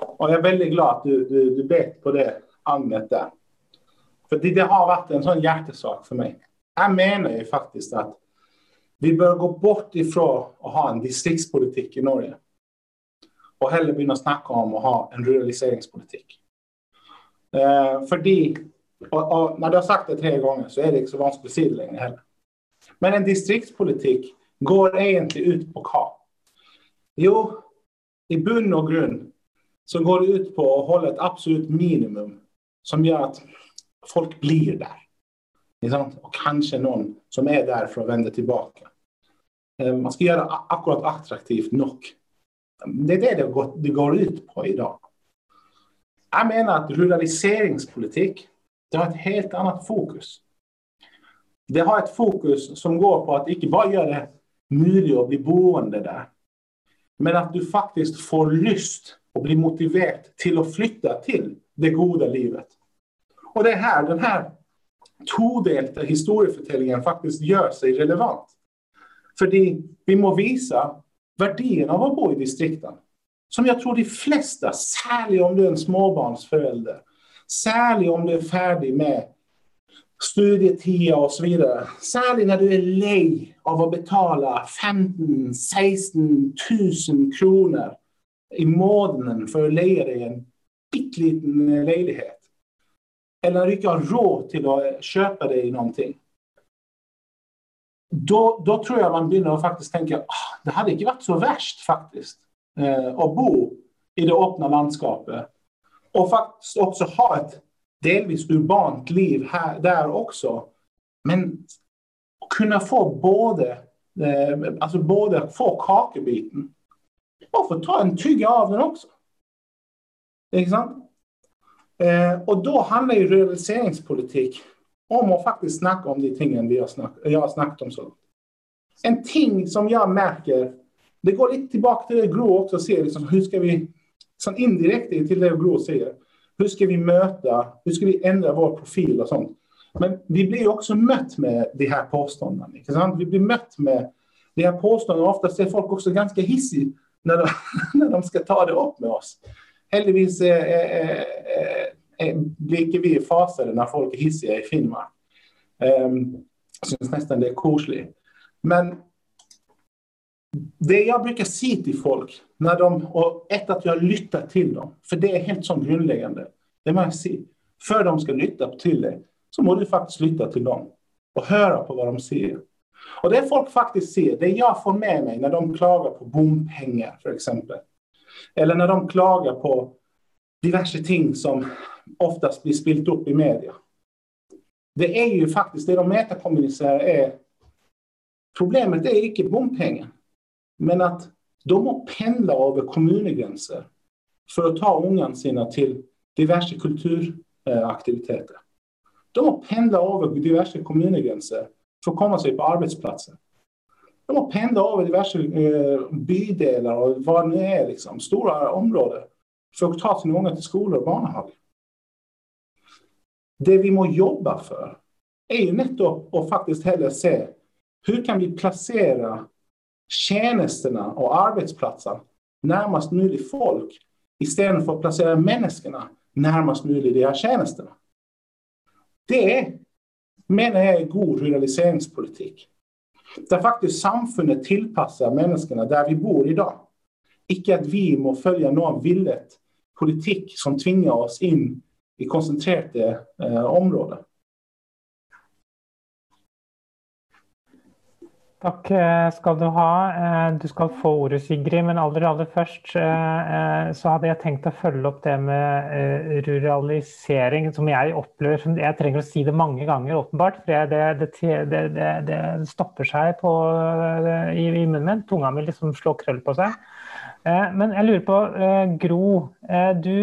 Och jag är väldigt glad att du, du, du bet på det, Agnet. För det har varit en sån hjärtesak för mig. Jag menar ju faktiskt att vi bör gå bort ifrån att ha en distriktspolitik i Norge. Och hellre begynne å snakke om att ha en ruraliseringspolitik. Eh, fordi och, och, när du har sagt det tre gånger, så är det liksom inte så vanskligt å det heller. Men en distriktspolitik går egentligen ut på vad? Jo, i bund och grund, så går det ut på att hålla ett absolut minimum som gör att folk blir där. Och kanske någon som är där för att vända tillbaka. Eh, man ska göra det akkurat attraktivt nog. Det är det det går ut på idag. Jag menar att ruraliseringspolitik det har ett helt annat fokus. Det har ett fokus som går på att icke bara göra det möjligt att bli boende där, men att du faktiskt får lust och blir motiverad till att flytta till det goda livet. Och det är här den här todelte historiefortellingen faktiskt gör sig relevant. För vi må visa värdien av att bo i distrikten. Som jag tror de flesta, särskilt om du är en småbarnsförälder Särskilt om du är färdig med studietida vidare. Särskilt när du är lej av att betala 15 000-16 000 kronor i månaden för att leja dig en pytteliten ledighet. Eller när du inte har råd till att köpa dig någonting. Då, då tror jag man börjar faktiskt tänka, ah, det hade inte varit så värst faktiskt. eh, att bo i det öppna landskapet och faktiskt också ha ett delvis urbant liv här, där också. Men kunna få både, eh, Alltså både få kakebiten och få ta en tugga av den också. Liksom. och då handlar ju realiseringspolitik om att faktiskt snacka om de tingen vi har snack, jag har snackat om. så En ting som jag märker, Det går lite tillbaka till det Gro också ser, Liksom, ska vi som indirekt är till det Gro säger. Hur ska vi möta, hur ska vi ändra vår profil och sånt. Men vi blir också mött med de här påståendena. Vi blir mött med de här påståendena. Oftast är folk också ganska hissiga när de, *laughs* när de ska ta det upp med oss. Heldigvis eh, eh, eh, eh blir vi fasade när folk är hissiga i Finnmark. Um, jag syns nästan det är kosligt. Men det jag brukar se till folk, när de, och ett att jag lyssnar till dem, för det är helt som grundläggande. det man ser. För de ska lyssna till dig, så må du faktiskt lyssna till dem och höra på vad de säger. Och det folk faktiskt ser, det jag får med mig när de klagar på bompengar, för exempel, eller när de klagar på diverse ting som oftast blir spilt upp i media, det är ju faktiskt det de metakommunicerar är Problemet är icke bompengar. Men att de har pendlat över kommungränser, - för att ta ungarna sina till diverse kulturaktiviteter. De har pendlat över diverse kommungränser för att komma sig på arbetsplatsen. De har pendlat över diverse eh, bydelar och vad det det är, liksom, stora områden, - för att ta sina ungar till skolor och barnhag. Det vi må jobba för, - är ju nettopp att faktiskt hellre se hur kan vi placera tjänsterna och arbetsplatser närmast möjligt folk istället för att placera människorna närmast möjligt de här tjänsterna. Det menar jag är god realiseringspolitik. Där faktiskt samfundet tillpassar människorna där vi bor idag. Icke att vi må följa någon villet politik som tvingar oss in i koncentrerade eh, områden. Takk eh, skal du ha. Eh, du skal få ordet, Sigrid. Men aller, aller først eh, så hadde jeg tenkt å følge opp det med ruralisering, som jeg opplever Jeg trenger å si det mange ganger, åpenbart. For det, det, det, det stopper seg på, i, i, munnen min. Tunga mi liksom slår krøll på seg. Men jeg lurer på, Gro. Du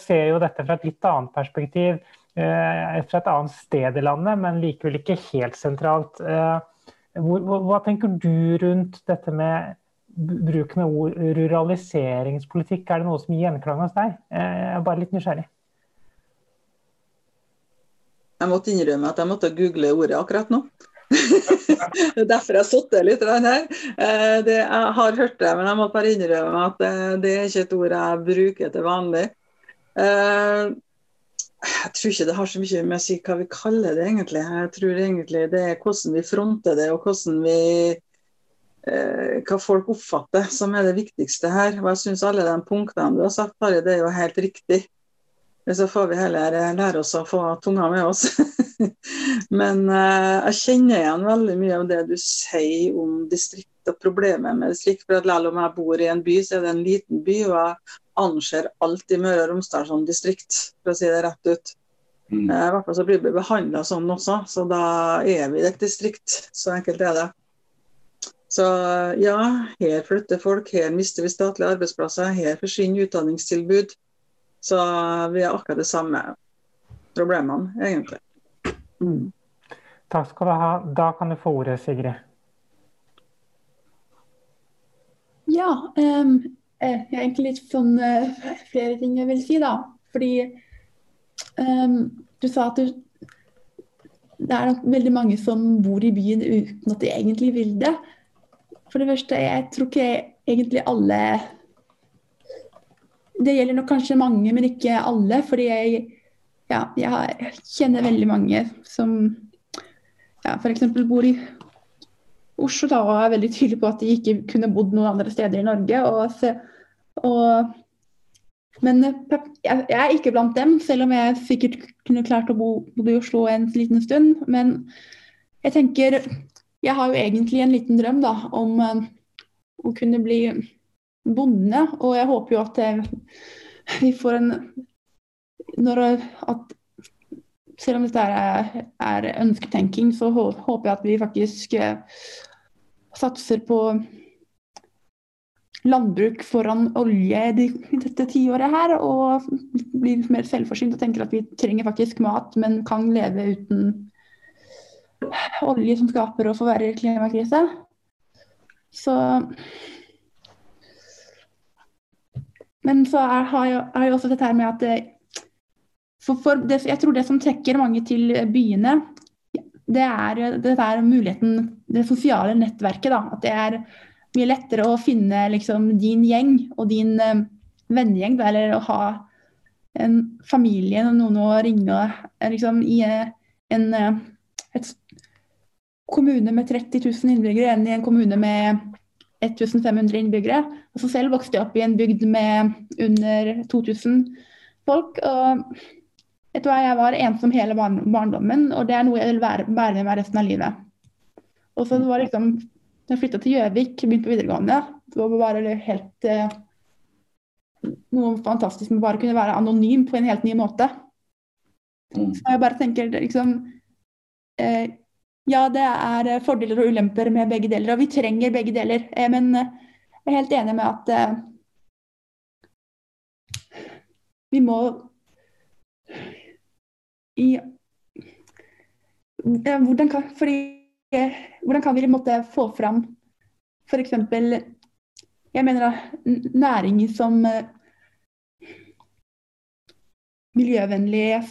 ser jo dette fra et litt annet perspektiv. Fra et annet sted i landet, men likevel ikke helt sentralt. Hva tenker du rundt dette med bruken av ord ruraliseringspolitikk? Er det noe som gir gjenklang hos deg? Eh, jeg er bare litt nysgjerrig. Jeg måtte innrømme at jeg måtte google ordet akkurat nå. *laughs* det er derfor jeg har sittet litt her. Eh, det, jeg har hørt det, men jeg må bare innrømme at det, det er ikke et ord jeg bruker til vanlig. Jeg tror ikke det har så mye med å si hva vi kaller det, egentlig. Jeg tror egentlig det er hvordan vi fronter det, og hvordan vi eh, hva folk oppfatter, som er det viktigste her. Og jeg syns alle de punktene du har sagt, Harry, det er jo helt riktig. Så får vi heller eh, lære oss å få tunga med oss. *laughs* Men uh, jeg kjenner igjen veldig mye av det du sier om og problemet med distrikt. For at Selv om jeg bor i en by, så er det en liten by, og jeg anser alltid Møre og Romsdal som distrikt, for å si det rett ut. Mm. Uh, I hvert fall så blir vi behandla sånn også, så da er vi et distrikt. Så enkelt er det. Så ja, her flytter folk, her mister vi statlige arbeidsplasser, her forsvinner utdanningstilbud. Så vi har akkurat de samme problemene, egentlig. Mm. Takk skal du ha. Da kan du få ordet, Sigrid. Ja, ehm, eh, um, jeg har egentlig litt sånn uh, eh, flere ting jeg vil si, da. Fordi um, du sa at du det er nok veldig mange som bor i byen uten at de egentlig vil det. For det første, jeg tror ikke egentlig alle det gjelder nok kanskje mange, men ikke alle. Fordi jeg, ja, jeg kjenner veldig mange som ja, f.eks. bor i Oslo da, og er veldig tydelig på at de ikke kunne bodd noen andre steder i Norge. Og, og, men jeg, er ikke blant dem, selv om jeg sikkert kunne klart å bo, bo i Oslo en liten stund. Men jeg tenker Jeg har jo egentlig en liten drøm da, om å kunne bli bonde. Og jeg håper jo at eh, vi får en når, at, Selv om dette er, er ønsketenking, så håper jeg at vi faktisk eh, satser på landbruk foran olje i dette tiåret her, og blir mer selvforsynt og tenker at vi trenger faktisk mat, men kan leve uten olje som skaper og forverrer klimakrise. Så Men så er, har, jeg, har jeg også dette her med at eh, for, for det, Jeg tror det som trekker mange til byene, det er, det er muligheten, det sosiale nettverket. Da. At det er mye lettere å finne liksom, din gjeng og din eh, uh, vennegjeng, eller å ha en familie, noen å ringe eh, liksom, i uh, en uh, et kommune med 30 000 innbyggere enn i en kommune med 1500 innbyggere. Altså selv vokste jeg opp i en bygd med under 2000 folk. og vet du hva, Jeg var ensom hele barndommen, og det er noe jeg vil bære med meg resten av livet. Og så var liksom, da jeg flytta til Gjøvik, begynte på videregående, det var bare helt eh, noe fantastisk med bare å kunne være anonym på en helt ny måte. Mm. Så jeg bare tenker liksom eh, ja, det er eh, fordeler og ulemper med begge deler, og vi trenger begge deler. Eh, men eh, jeg er helt enig med at vi må ja, hvordan, kan, fordi, eh, hvordan kan vi måtte få fram f.eks. Jeg mener da næring som eh, miljøvennlig,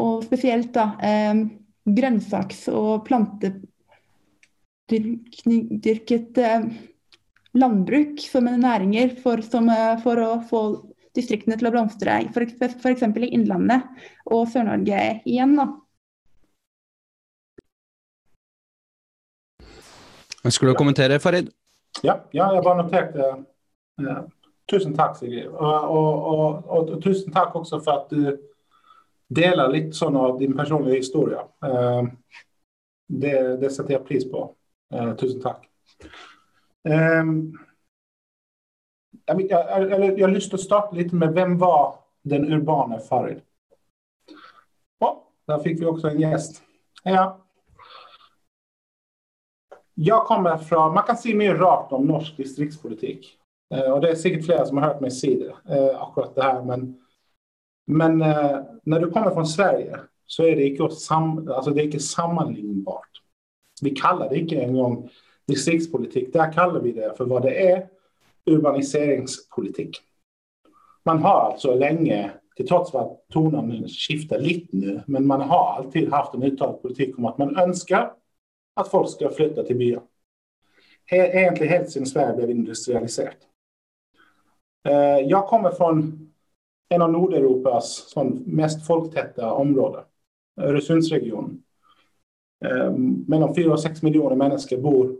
og spesielt da eh, grønnsaks- og plantedyrket eh, landbruk som næringer for, som, eh, for, å få distriktene til å blomstre, f.eks. i Innlandet og Sør-Norge igjen. da. Ønsker du å kommentere, Farid? Ja, ja jeg bare noterte. Uh, tusen takk, Sigrid. Og, og, og, og, tusen takk også for at du dele litt sånn av din personlige historie. Eh, det, det, setter jeg pris på. Eh, tusen takk jag, jag, jag, jag lyssnar har lite med vem var den urbane Farid? Oh, där fick vi också en gäst. Ja. Jag kommer från, Man kan säga mer rart om norsk distriktspolitik. Eh, och det är säkert flera som har hört mig säga det, eh, akkurat det här. Men, men eh, när du kommer från Sverige så är det inte, sam, alltså det är inte sammanlignbart. Vi kallar det inte en gång distriktspolitik. Där kallar vi det för vad det är, urbaniseringspolitik. Man har alltså länge, till trots att tonen skiftar lite nu, men man har alltid haft en uttalad politik om att man önskar att folk ska flytta till byar. Egentligen helt sedan Sverige blev industrialiserat. Eh, jag kommer från en av Nordeuropas mest folktäta områden, Öresundsregionen. Eh, mellan 4 och 6 miljoner människor bor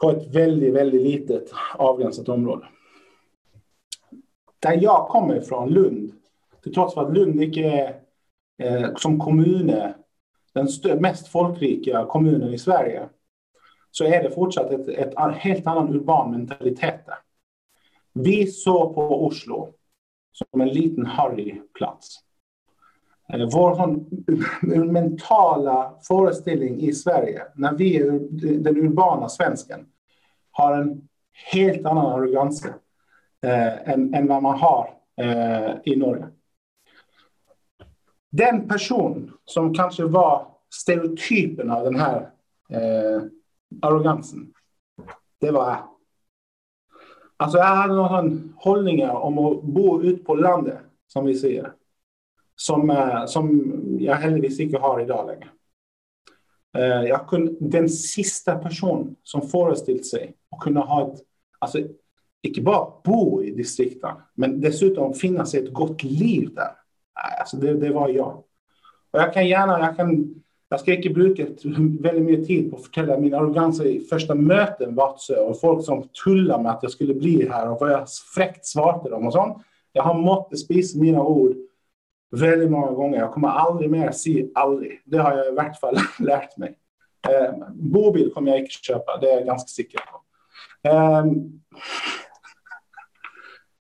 på ett väldigt, väldigt litet avgränsat område. Där jag kommer ifrån, Lund, till trots för att Lund inte är eh, som kommun den mest folkrika kommunen i Sverige, så är det fortsatt ett, ett helt annan urban mentalitet där. Vi såg på Oslo som en liten harry plats. Vår mentala föreställning i Sverige, när vi är den urbana svensken, har en helt annan arrogans eh, än, än vad man har eh, i Norge. Den person som kanske var stereotypen av den här eh, arrogansen, det var jag. Alltså jag hade någon hållningar om att bo ute på landet, som vi säger. Som, eh, som jag heldigvis inte har idag längre. Eh, jag kunde, den sista person som föreställt sig att kunna ha ett, alltså inte bara bo i distrikten, men dessutom finnas ett gott liv där. Eh, alltså det, det var jag. Och jag kan gärna, jag kan jag ska inte bruka väldigt mycket tid på att förtälla min arrogans i första möten Vatsö och folk som tullade med att jag skulle bli här och vad jag fräckt svarade dem och sånt. Jag har måttet spisa mina ord väldigt många gånger. Jag kommer aldrig mer säga aldrig. Det har jag i vart fall *laughs* lärt mig. Eh, bobil kommer jag inte köpa, det är jag ganska säker på. Eh,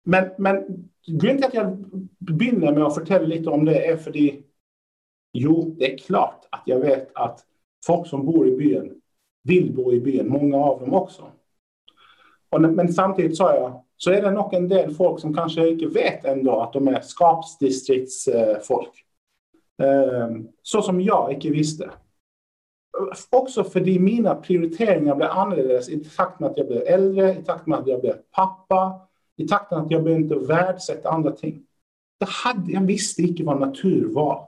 men, men grunden till att jag börjar med att berätta lite om det är för att Jo, det är klart att jag vet att folk som bor i byn vill bo i byn, många av dem också. Och, men samtidigt sa jag, så är det nog en del folk som kanske inte vet ändå att de är skapsdistriktsfolk. Ehm, så som jag inte visste. Också för att mina prioriteringar blev annorlunda i takt med att jag blev äldre, i takt med att jag blev pappa, i takt med att jag började värdesätta andra ting. Det hade, jag visste inte vad natur var.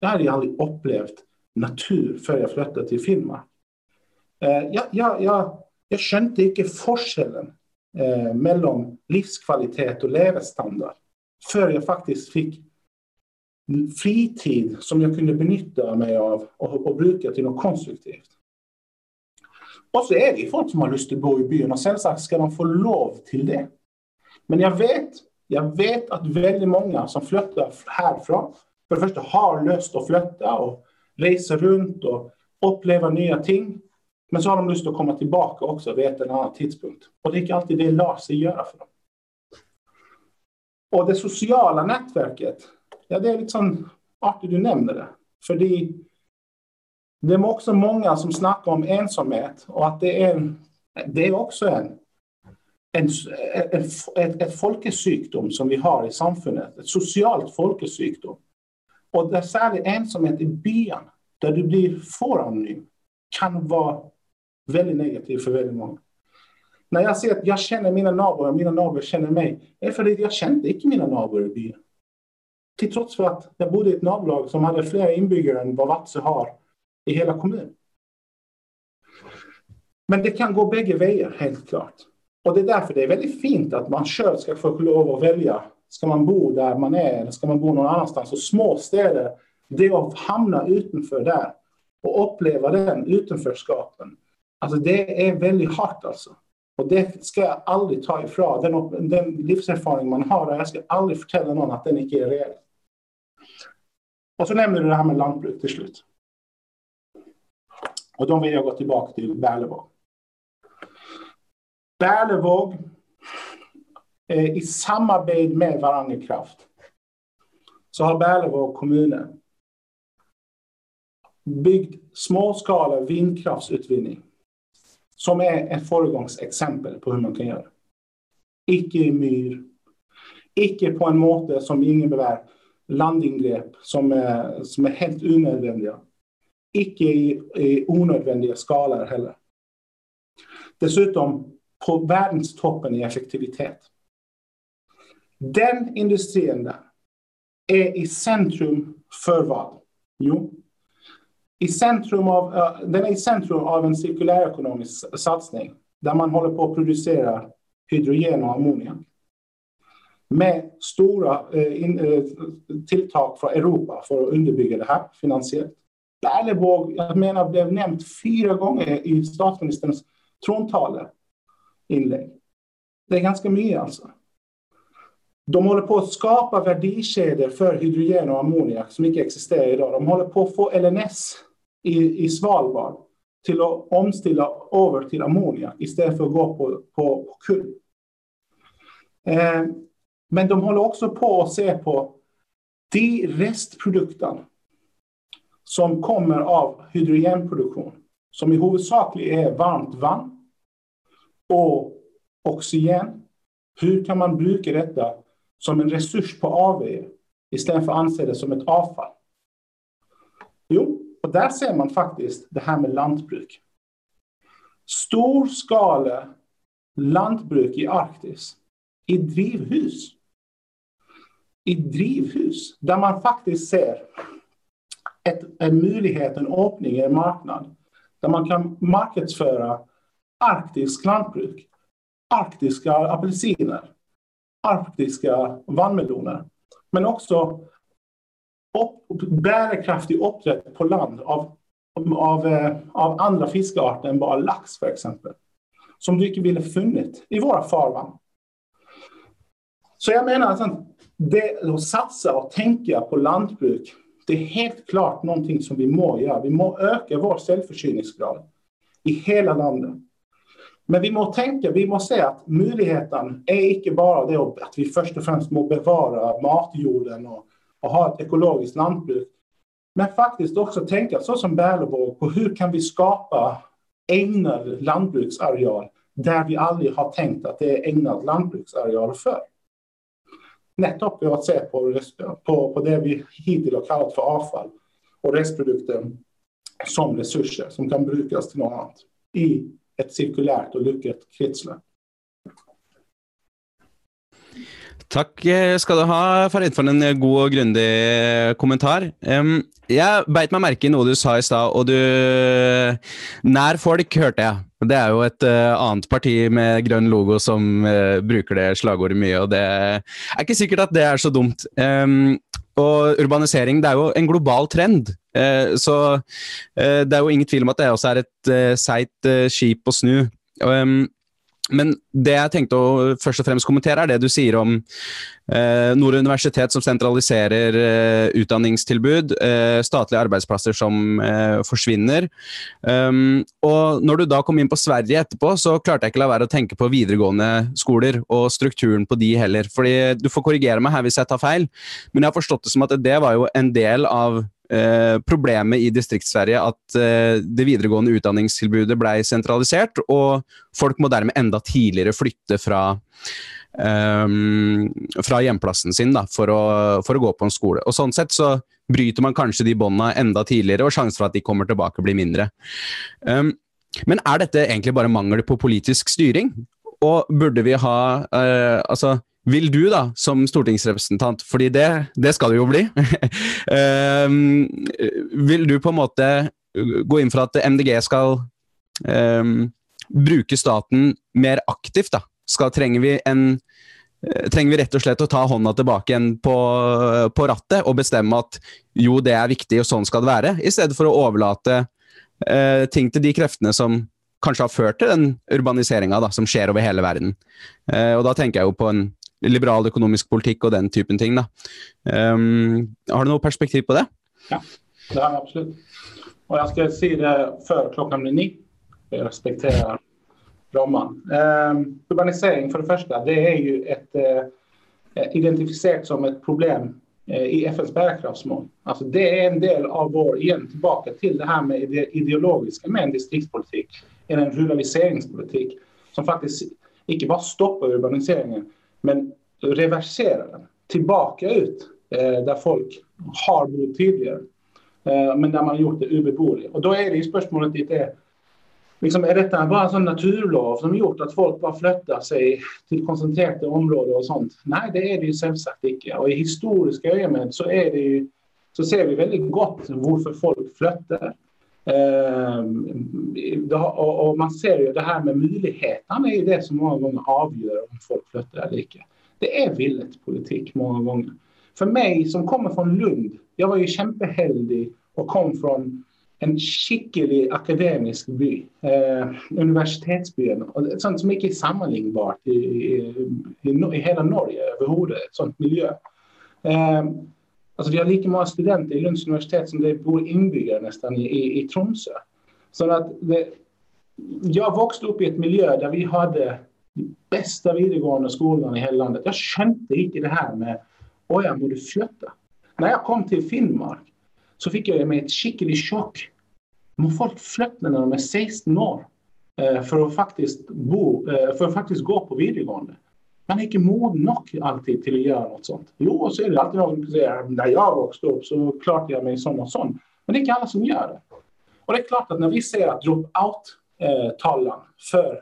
Jag hade aldrig upplevt natur förrän jag flyttade till Finland. Ehm, jag, jag, jag, jag skönte inte forskellen eh, mellan livskvalitet och levestandard För jag faktiskt fick fritid som jag kunde benytta mig av och, och bruka till något konstruktivt. Och så är det folk som har lust att bo i byn och självklart ska de få lov till det. Men jag vet, jag vet att väldigt många som flyttar härifrån för det första har lust att flytta och resa runt och uppleva nya ting. Men så har de lust att komma tillbaka också vid ett eller annat tidspunkt. Och det är inte alltid det Lars sig göra för dem. Och det sociala nätverket, ja det är liksom artigt du nämner det. För det, det är också många som snackar om ensamhet och att det är, det är också en, en, en, ett, ett folkesjukdom som vi har i samfundet, ett socialt folkesjukdom. Och där särskilt ensamhet i byn, där du blir för anonym, kan vara väldigt negativ för väldigt många. När jag säger att jag känner mina naboer och mina naboer känner mig, är för att jag kände inte mina naboer i byn. Till trots för att jag bodde i ett nabolag som hade fler inbyggare än vad Vatsö har i hela kommunen. Men det kan gå bägge vägar, helt klart. Och det är därför det är väldigt fint att man själv ska få lov att välja Ska man bo där man är eller ska man bo någon annanstans? Och små städer, det att hamna utanför där och uppleva den utanförskapen. Alltså det är väldigt hårt alltså. Och det ska jag aldrig ta ifrån. Den, den livserfarenhet man har, jag ska aldrig förtälla någon att den inte är reell. Och så nämner du det här med lantbruk till slut. Och då vill jag gå tillbaka till Berlevåg. Berlevåg Eh, i samarbete med Varangerkraft så har Berlevåg kommunen byggt småskalig vindkraftsutvinning som är ett föregångsexempel på hur man kan göra. Icke i myr, Icke på en måte som innebär landingrepp som är som är helt onödvändiga. Icke i, i onödvändiga skalor heller. Dessutom på verdenstoppen i effektivitet. Den industrin där är i centrum för vad? Jo, i centrum av, uh, den är i centrum av en cirkulär ekonomisk satsning - där man håller på att producera hydrogen och ammoniak. Med stora uh, in, uh, Europa för att underbygga det här finansiellt. Berlevåg jag menar, blev nämnt fyra gånger i statsministerns trontale inlägg. Det är ganska mycket alltså. De håller på att skapa värdekedjor för hydrogen och ammoniak som inte existerar idag. De håller på att få LNS i, i Svalbard till att omställa över till ammoniak istället för att gå på, på, på kull. Eh, men de håller också på att se på de restprodukter som kommer av hydrogenproduktion, som i huvudsak är varmt vatten och oxygen. Hur kan man bruka detta som en resurs på AV istället för att anse det som ett avfall? Och där ser man faktiskt det här med lantbruk. Storskala lantbruk i Arktis, i drivhus. I drivhus, där man faktiskt ser ett, en möjlighet, en öppning i en marknad. Där man kan marknadsföra arktisk lantbruk, arktiska apelsiner, arktiska vannmeloner. Men också op, bärkraftig uppträtt på land av, av, eh, av andra fiskarter än bara lax för exempel. Som du inte ville funnit i våra farvatten. Så jag menar att det, att satsa och tänka på lantbruk, det är helt klart någonting som vi må göra. Vi må öka vår självförsörjningsgrad i hela landet. Men vi må tänka, vi må se att möjligheten är inte bara det att vi först och främst må bevara matjorden och, och ha ett ekologiskt lantbruk. Men faktiskt också tänka, så som Berlevåg, på hur kan vi skapa ägnad lantbruksareal där vi aldrig har tänkt att det är ägnad lantbruksareal för. Nettopp att se på, på, på det vi hittills har kallat för avfall och restprodukter som resurser som kan brukas till något annat i ett cirkulärt och lyckat kretslopp. Takk eh, skal du ha, Farid, for en eh, god og grundig eh, kommentar. Jeg beit meg merke i noe du sa i stad, og du Nær folk, hørte jeg. Det er jo et annet parti med grønn logo som bruker det slagordet mye, og det er ikke sikkert at det er så dumt. Og urbanisering det er jo en global trend. Så det er jo ingen tvil om at det også er et eh, seigt skip å snu. Men det jeg tenkte å først og fremst kommentere, er det du sier om eh, Nord universitet som sentraliserer eh, utdanningstilbud, eh, statlige arbeidsplasser som eh, forsvinner. Um, og når du da kom inn på Sverige etterpå, så klarte jeg ikke la være å tenke på videregående skoler og strukturen på de heller. Fordi Du får korrigere meg her hvis jeg tar feil, men jeg har forstått det som at det var jo en del av Eh, problemet i Distrikts-Sverige at eh, det videregående utdanningstilbudet ble sentralisert, og folk må dermed enda tidligere flytte fra, eh, fra hjemplassen sin da, for, å, for, å, gå på en skole. Og Sånn sett så bryter man kanskje de båndene enda tidligere, og sjansen for at de kommer tilbake, blir mindre. Um, men er dette egentlig bare mangel på politisk styring? Og burde vi ha uh, altså vil du, da, som stortingsrepresentant, fordi det, det skal du jo bli um, *laughs* Vil du på en måte gå inn for at MDG skal um, bruke staten mer aktivt? da? Skal, trenger, vi en, eh, trenger vi rett og slett å ta hånda tilbake igjen på, på, rattet og bestemme at jo, det er viktig, og sånn skal det være, i stedet for å overlate uh, ting til de kreftene som kanskje har ført til den urbaniseringa som skjer over hele verden. Uh, og da tenker jeg jo på en liberal økonomisk politikk og den typen ting. Da. Um, har du noe perspektiv på det? Ja, det har jeg absolutt. Og jeg skal si det før klokka blir ni. Jeg respekterer rammen. Um, urbanisering, for det første, det er jo et uh, identifisert som et problem eh, i FNs bærekraftsmål. Altså, det er en del av vår igjen tilbake til det her med det ideologiske med en distriktspolitikk, en ruraliseringspolitikk, som faktisk ikke bare stoppar urbaniseringen, men reversera den. tillbaka ut eh, där folk har bott tidigare eh, men där man har gjort det ubeboeligt. Och då är det spørsmålet ditt är, eh, liksom, är detta bara en sån naturlov som gjort att folk bara flyttar sig till koncentrerade områden och sånt? Nej, det är det ju självsagt icke. Och i historiska øyemed så, är det ju, så ser vi väldigt gott varför folk flyttar. Ehm, och man ser ju det här med möjligheten är ju det som många gånger avgör om folk flyttar. eller ikke. Det är villet politik många gånger. För mig som kommer från Lund, jag var ju kämpeheldig och kom från en skicklig akademisk by. Eh, universitetsbyen. och sånt som inte är sammenlignbart i, i, i, i hela Norge överhuvudtaget, Et sånt miljö. Eh, Alltså Vi har lika många studenter i Lunds universitet som det bor inbyggare nästan i, i, i Tromsö. Så att det, jag växte upp i ett miljö där vi hade bästa videregående skolan i hela landet. Jag kände inte det här med att jag borde flytta. När jag kom till Finnmark, så fick jag mig ett skickligt chock. Men folk flyttar när de är 16 år eh, för att faktiskt bo, eh, för att faktiskt gå på videregående? Man är inte mogen nog alltid till att göra något sånt. Jo, så är det alltid någon som säger när jag växte upp så klarade jag mig sånn och sån. Men det är inte alla som gör det. Och det är klart att när vi ser att drop-out-talan eh, för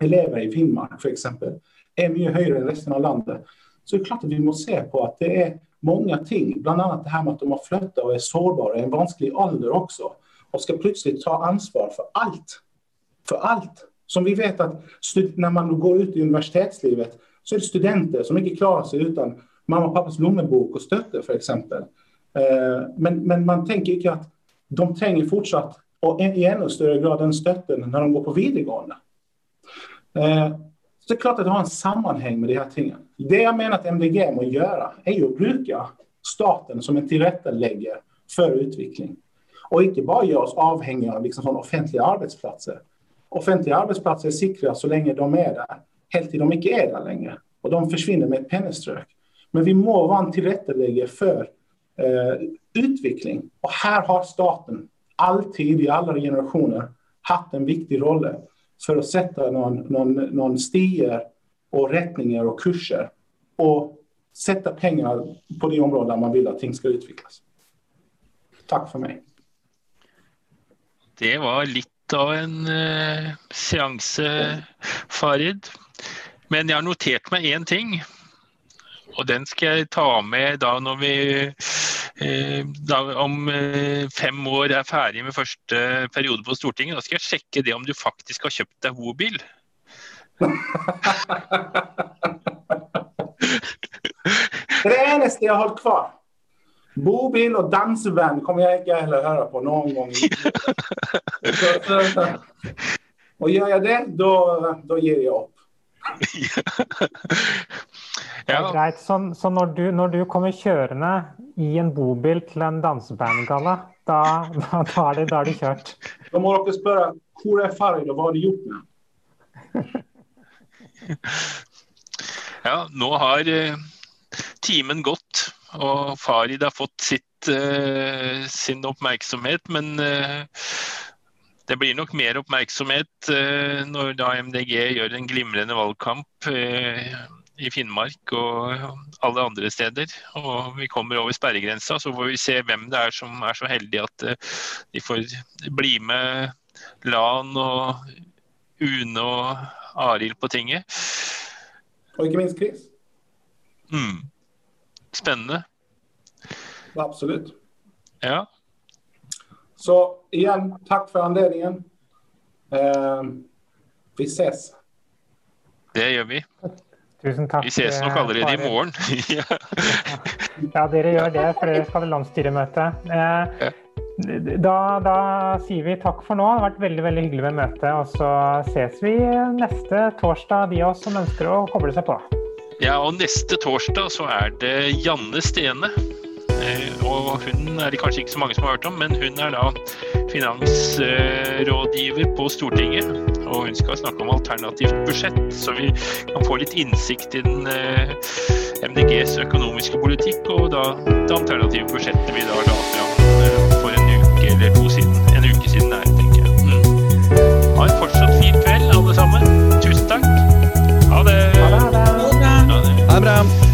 elever i Finnmark exempel, - är mycket högre än resten av landet, så är det klart att vi måste se på att det är många ting. bland annat det här med att de har flyttat - och är sårbara i en vansklig ålder också, och ska plötsligt ta ansvar för allt. För allt. Som vi vet att när man går ut i universitetslivet, så är det studenter som inte klarar sig utan mamma och pappas lommebok och stötte för exempel. Eh, men, men man tänker ju att de tränger fortsatt, och i ännu större grad, den stötten när de går på videregående. Eh, så det är klart att det har en sammanhang med de här tingen. Det jag menar att MDG må göra är ju att bruka staten som en tillrättaläggare för utveckling. Och inte bara göra oss avhängiga av liksom sånn Offentliga arbetsplatser Offentlige arbeidsplasser er så länge de är där helt til de inte är där längre. Och de försvinner med ett pennestrøk. Men vi må vara en tilrettelegger för eh, utveckling. Och här har staten alltid i alla generationer haft en viktig roll för att sätta någon, någon, någon stier och rättningar och kurser. och sätta pengar på det område där man vill att ting ska utvecklas. Tack för mig. Det var lite av en eh, seans, eh, Farid. Men jeg har notert meg én ting. Og den skal jeg ta med da når vi Eh, da, om eh, fem år er ferdig med første periode på Stortinget, da skal jeg sjekke det om du faktisk har kjøpt deg bobil. det eneste jeg har holdt kvar. Bobil og danseband kommer jeg ikke heller høre på noen gang. og gjør jeg det, da gir jeg opp. *laughs* ja. Greit. Så, så når, du, når, du, kommer kjørende i en bobil til en dansebandgalla, da, da, da, er det, da er det kjørt? Da må dere spørre hvor er og hva har de gjort med *laughs* Ja, nå har uh, timen gått, og Farid har fått sitt, uh, sin oppmerksomhet. Men uh, det blir nok mer oppmerksomhet når da MDG gjør en glimrende valgkamp i Finnmark og alle andre steder. Og vi kommer over sperregrensa, så får vi se hvem det er som er så heldige at eh, de får bli med Lan og Une og Arild på tinget. Og ikke minst Chris. Mm. Spennende. Absolutt. Ja. Så igjen, takk for anledningen. Uh, vi ses. Det gjør vi. Tusen takk. Vi ses nok allerede i morgen. ja, dere gjør det, for dere skal ha landsstyremøte. Eh, da, da, sier vi takk for nå. Det har vært veldig veldig hyggelig med møtet. Og så ses vi neste torsdag, de av oss som ønsker å koble seg på. Ja, og neste torsdag så er det Janne Stene og hun er det kanskje ikke så mange som har hørt om, men hun er da finansrådgiver på Stortinget. Og hun skal snakke om alternativt budsjett, så vi kan få litt innsikt i den eh, MDGs økonomiske politikk og da det alternative budsjettet vi da la fram eh, for en uke eller to siden. En uke siden er tenker jeg. Mm. Ha en fortsatt fin kveld, alle sammen. Tusen takk. Ha det. Ha det, ha det. Ha det. Ha det.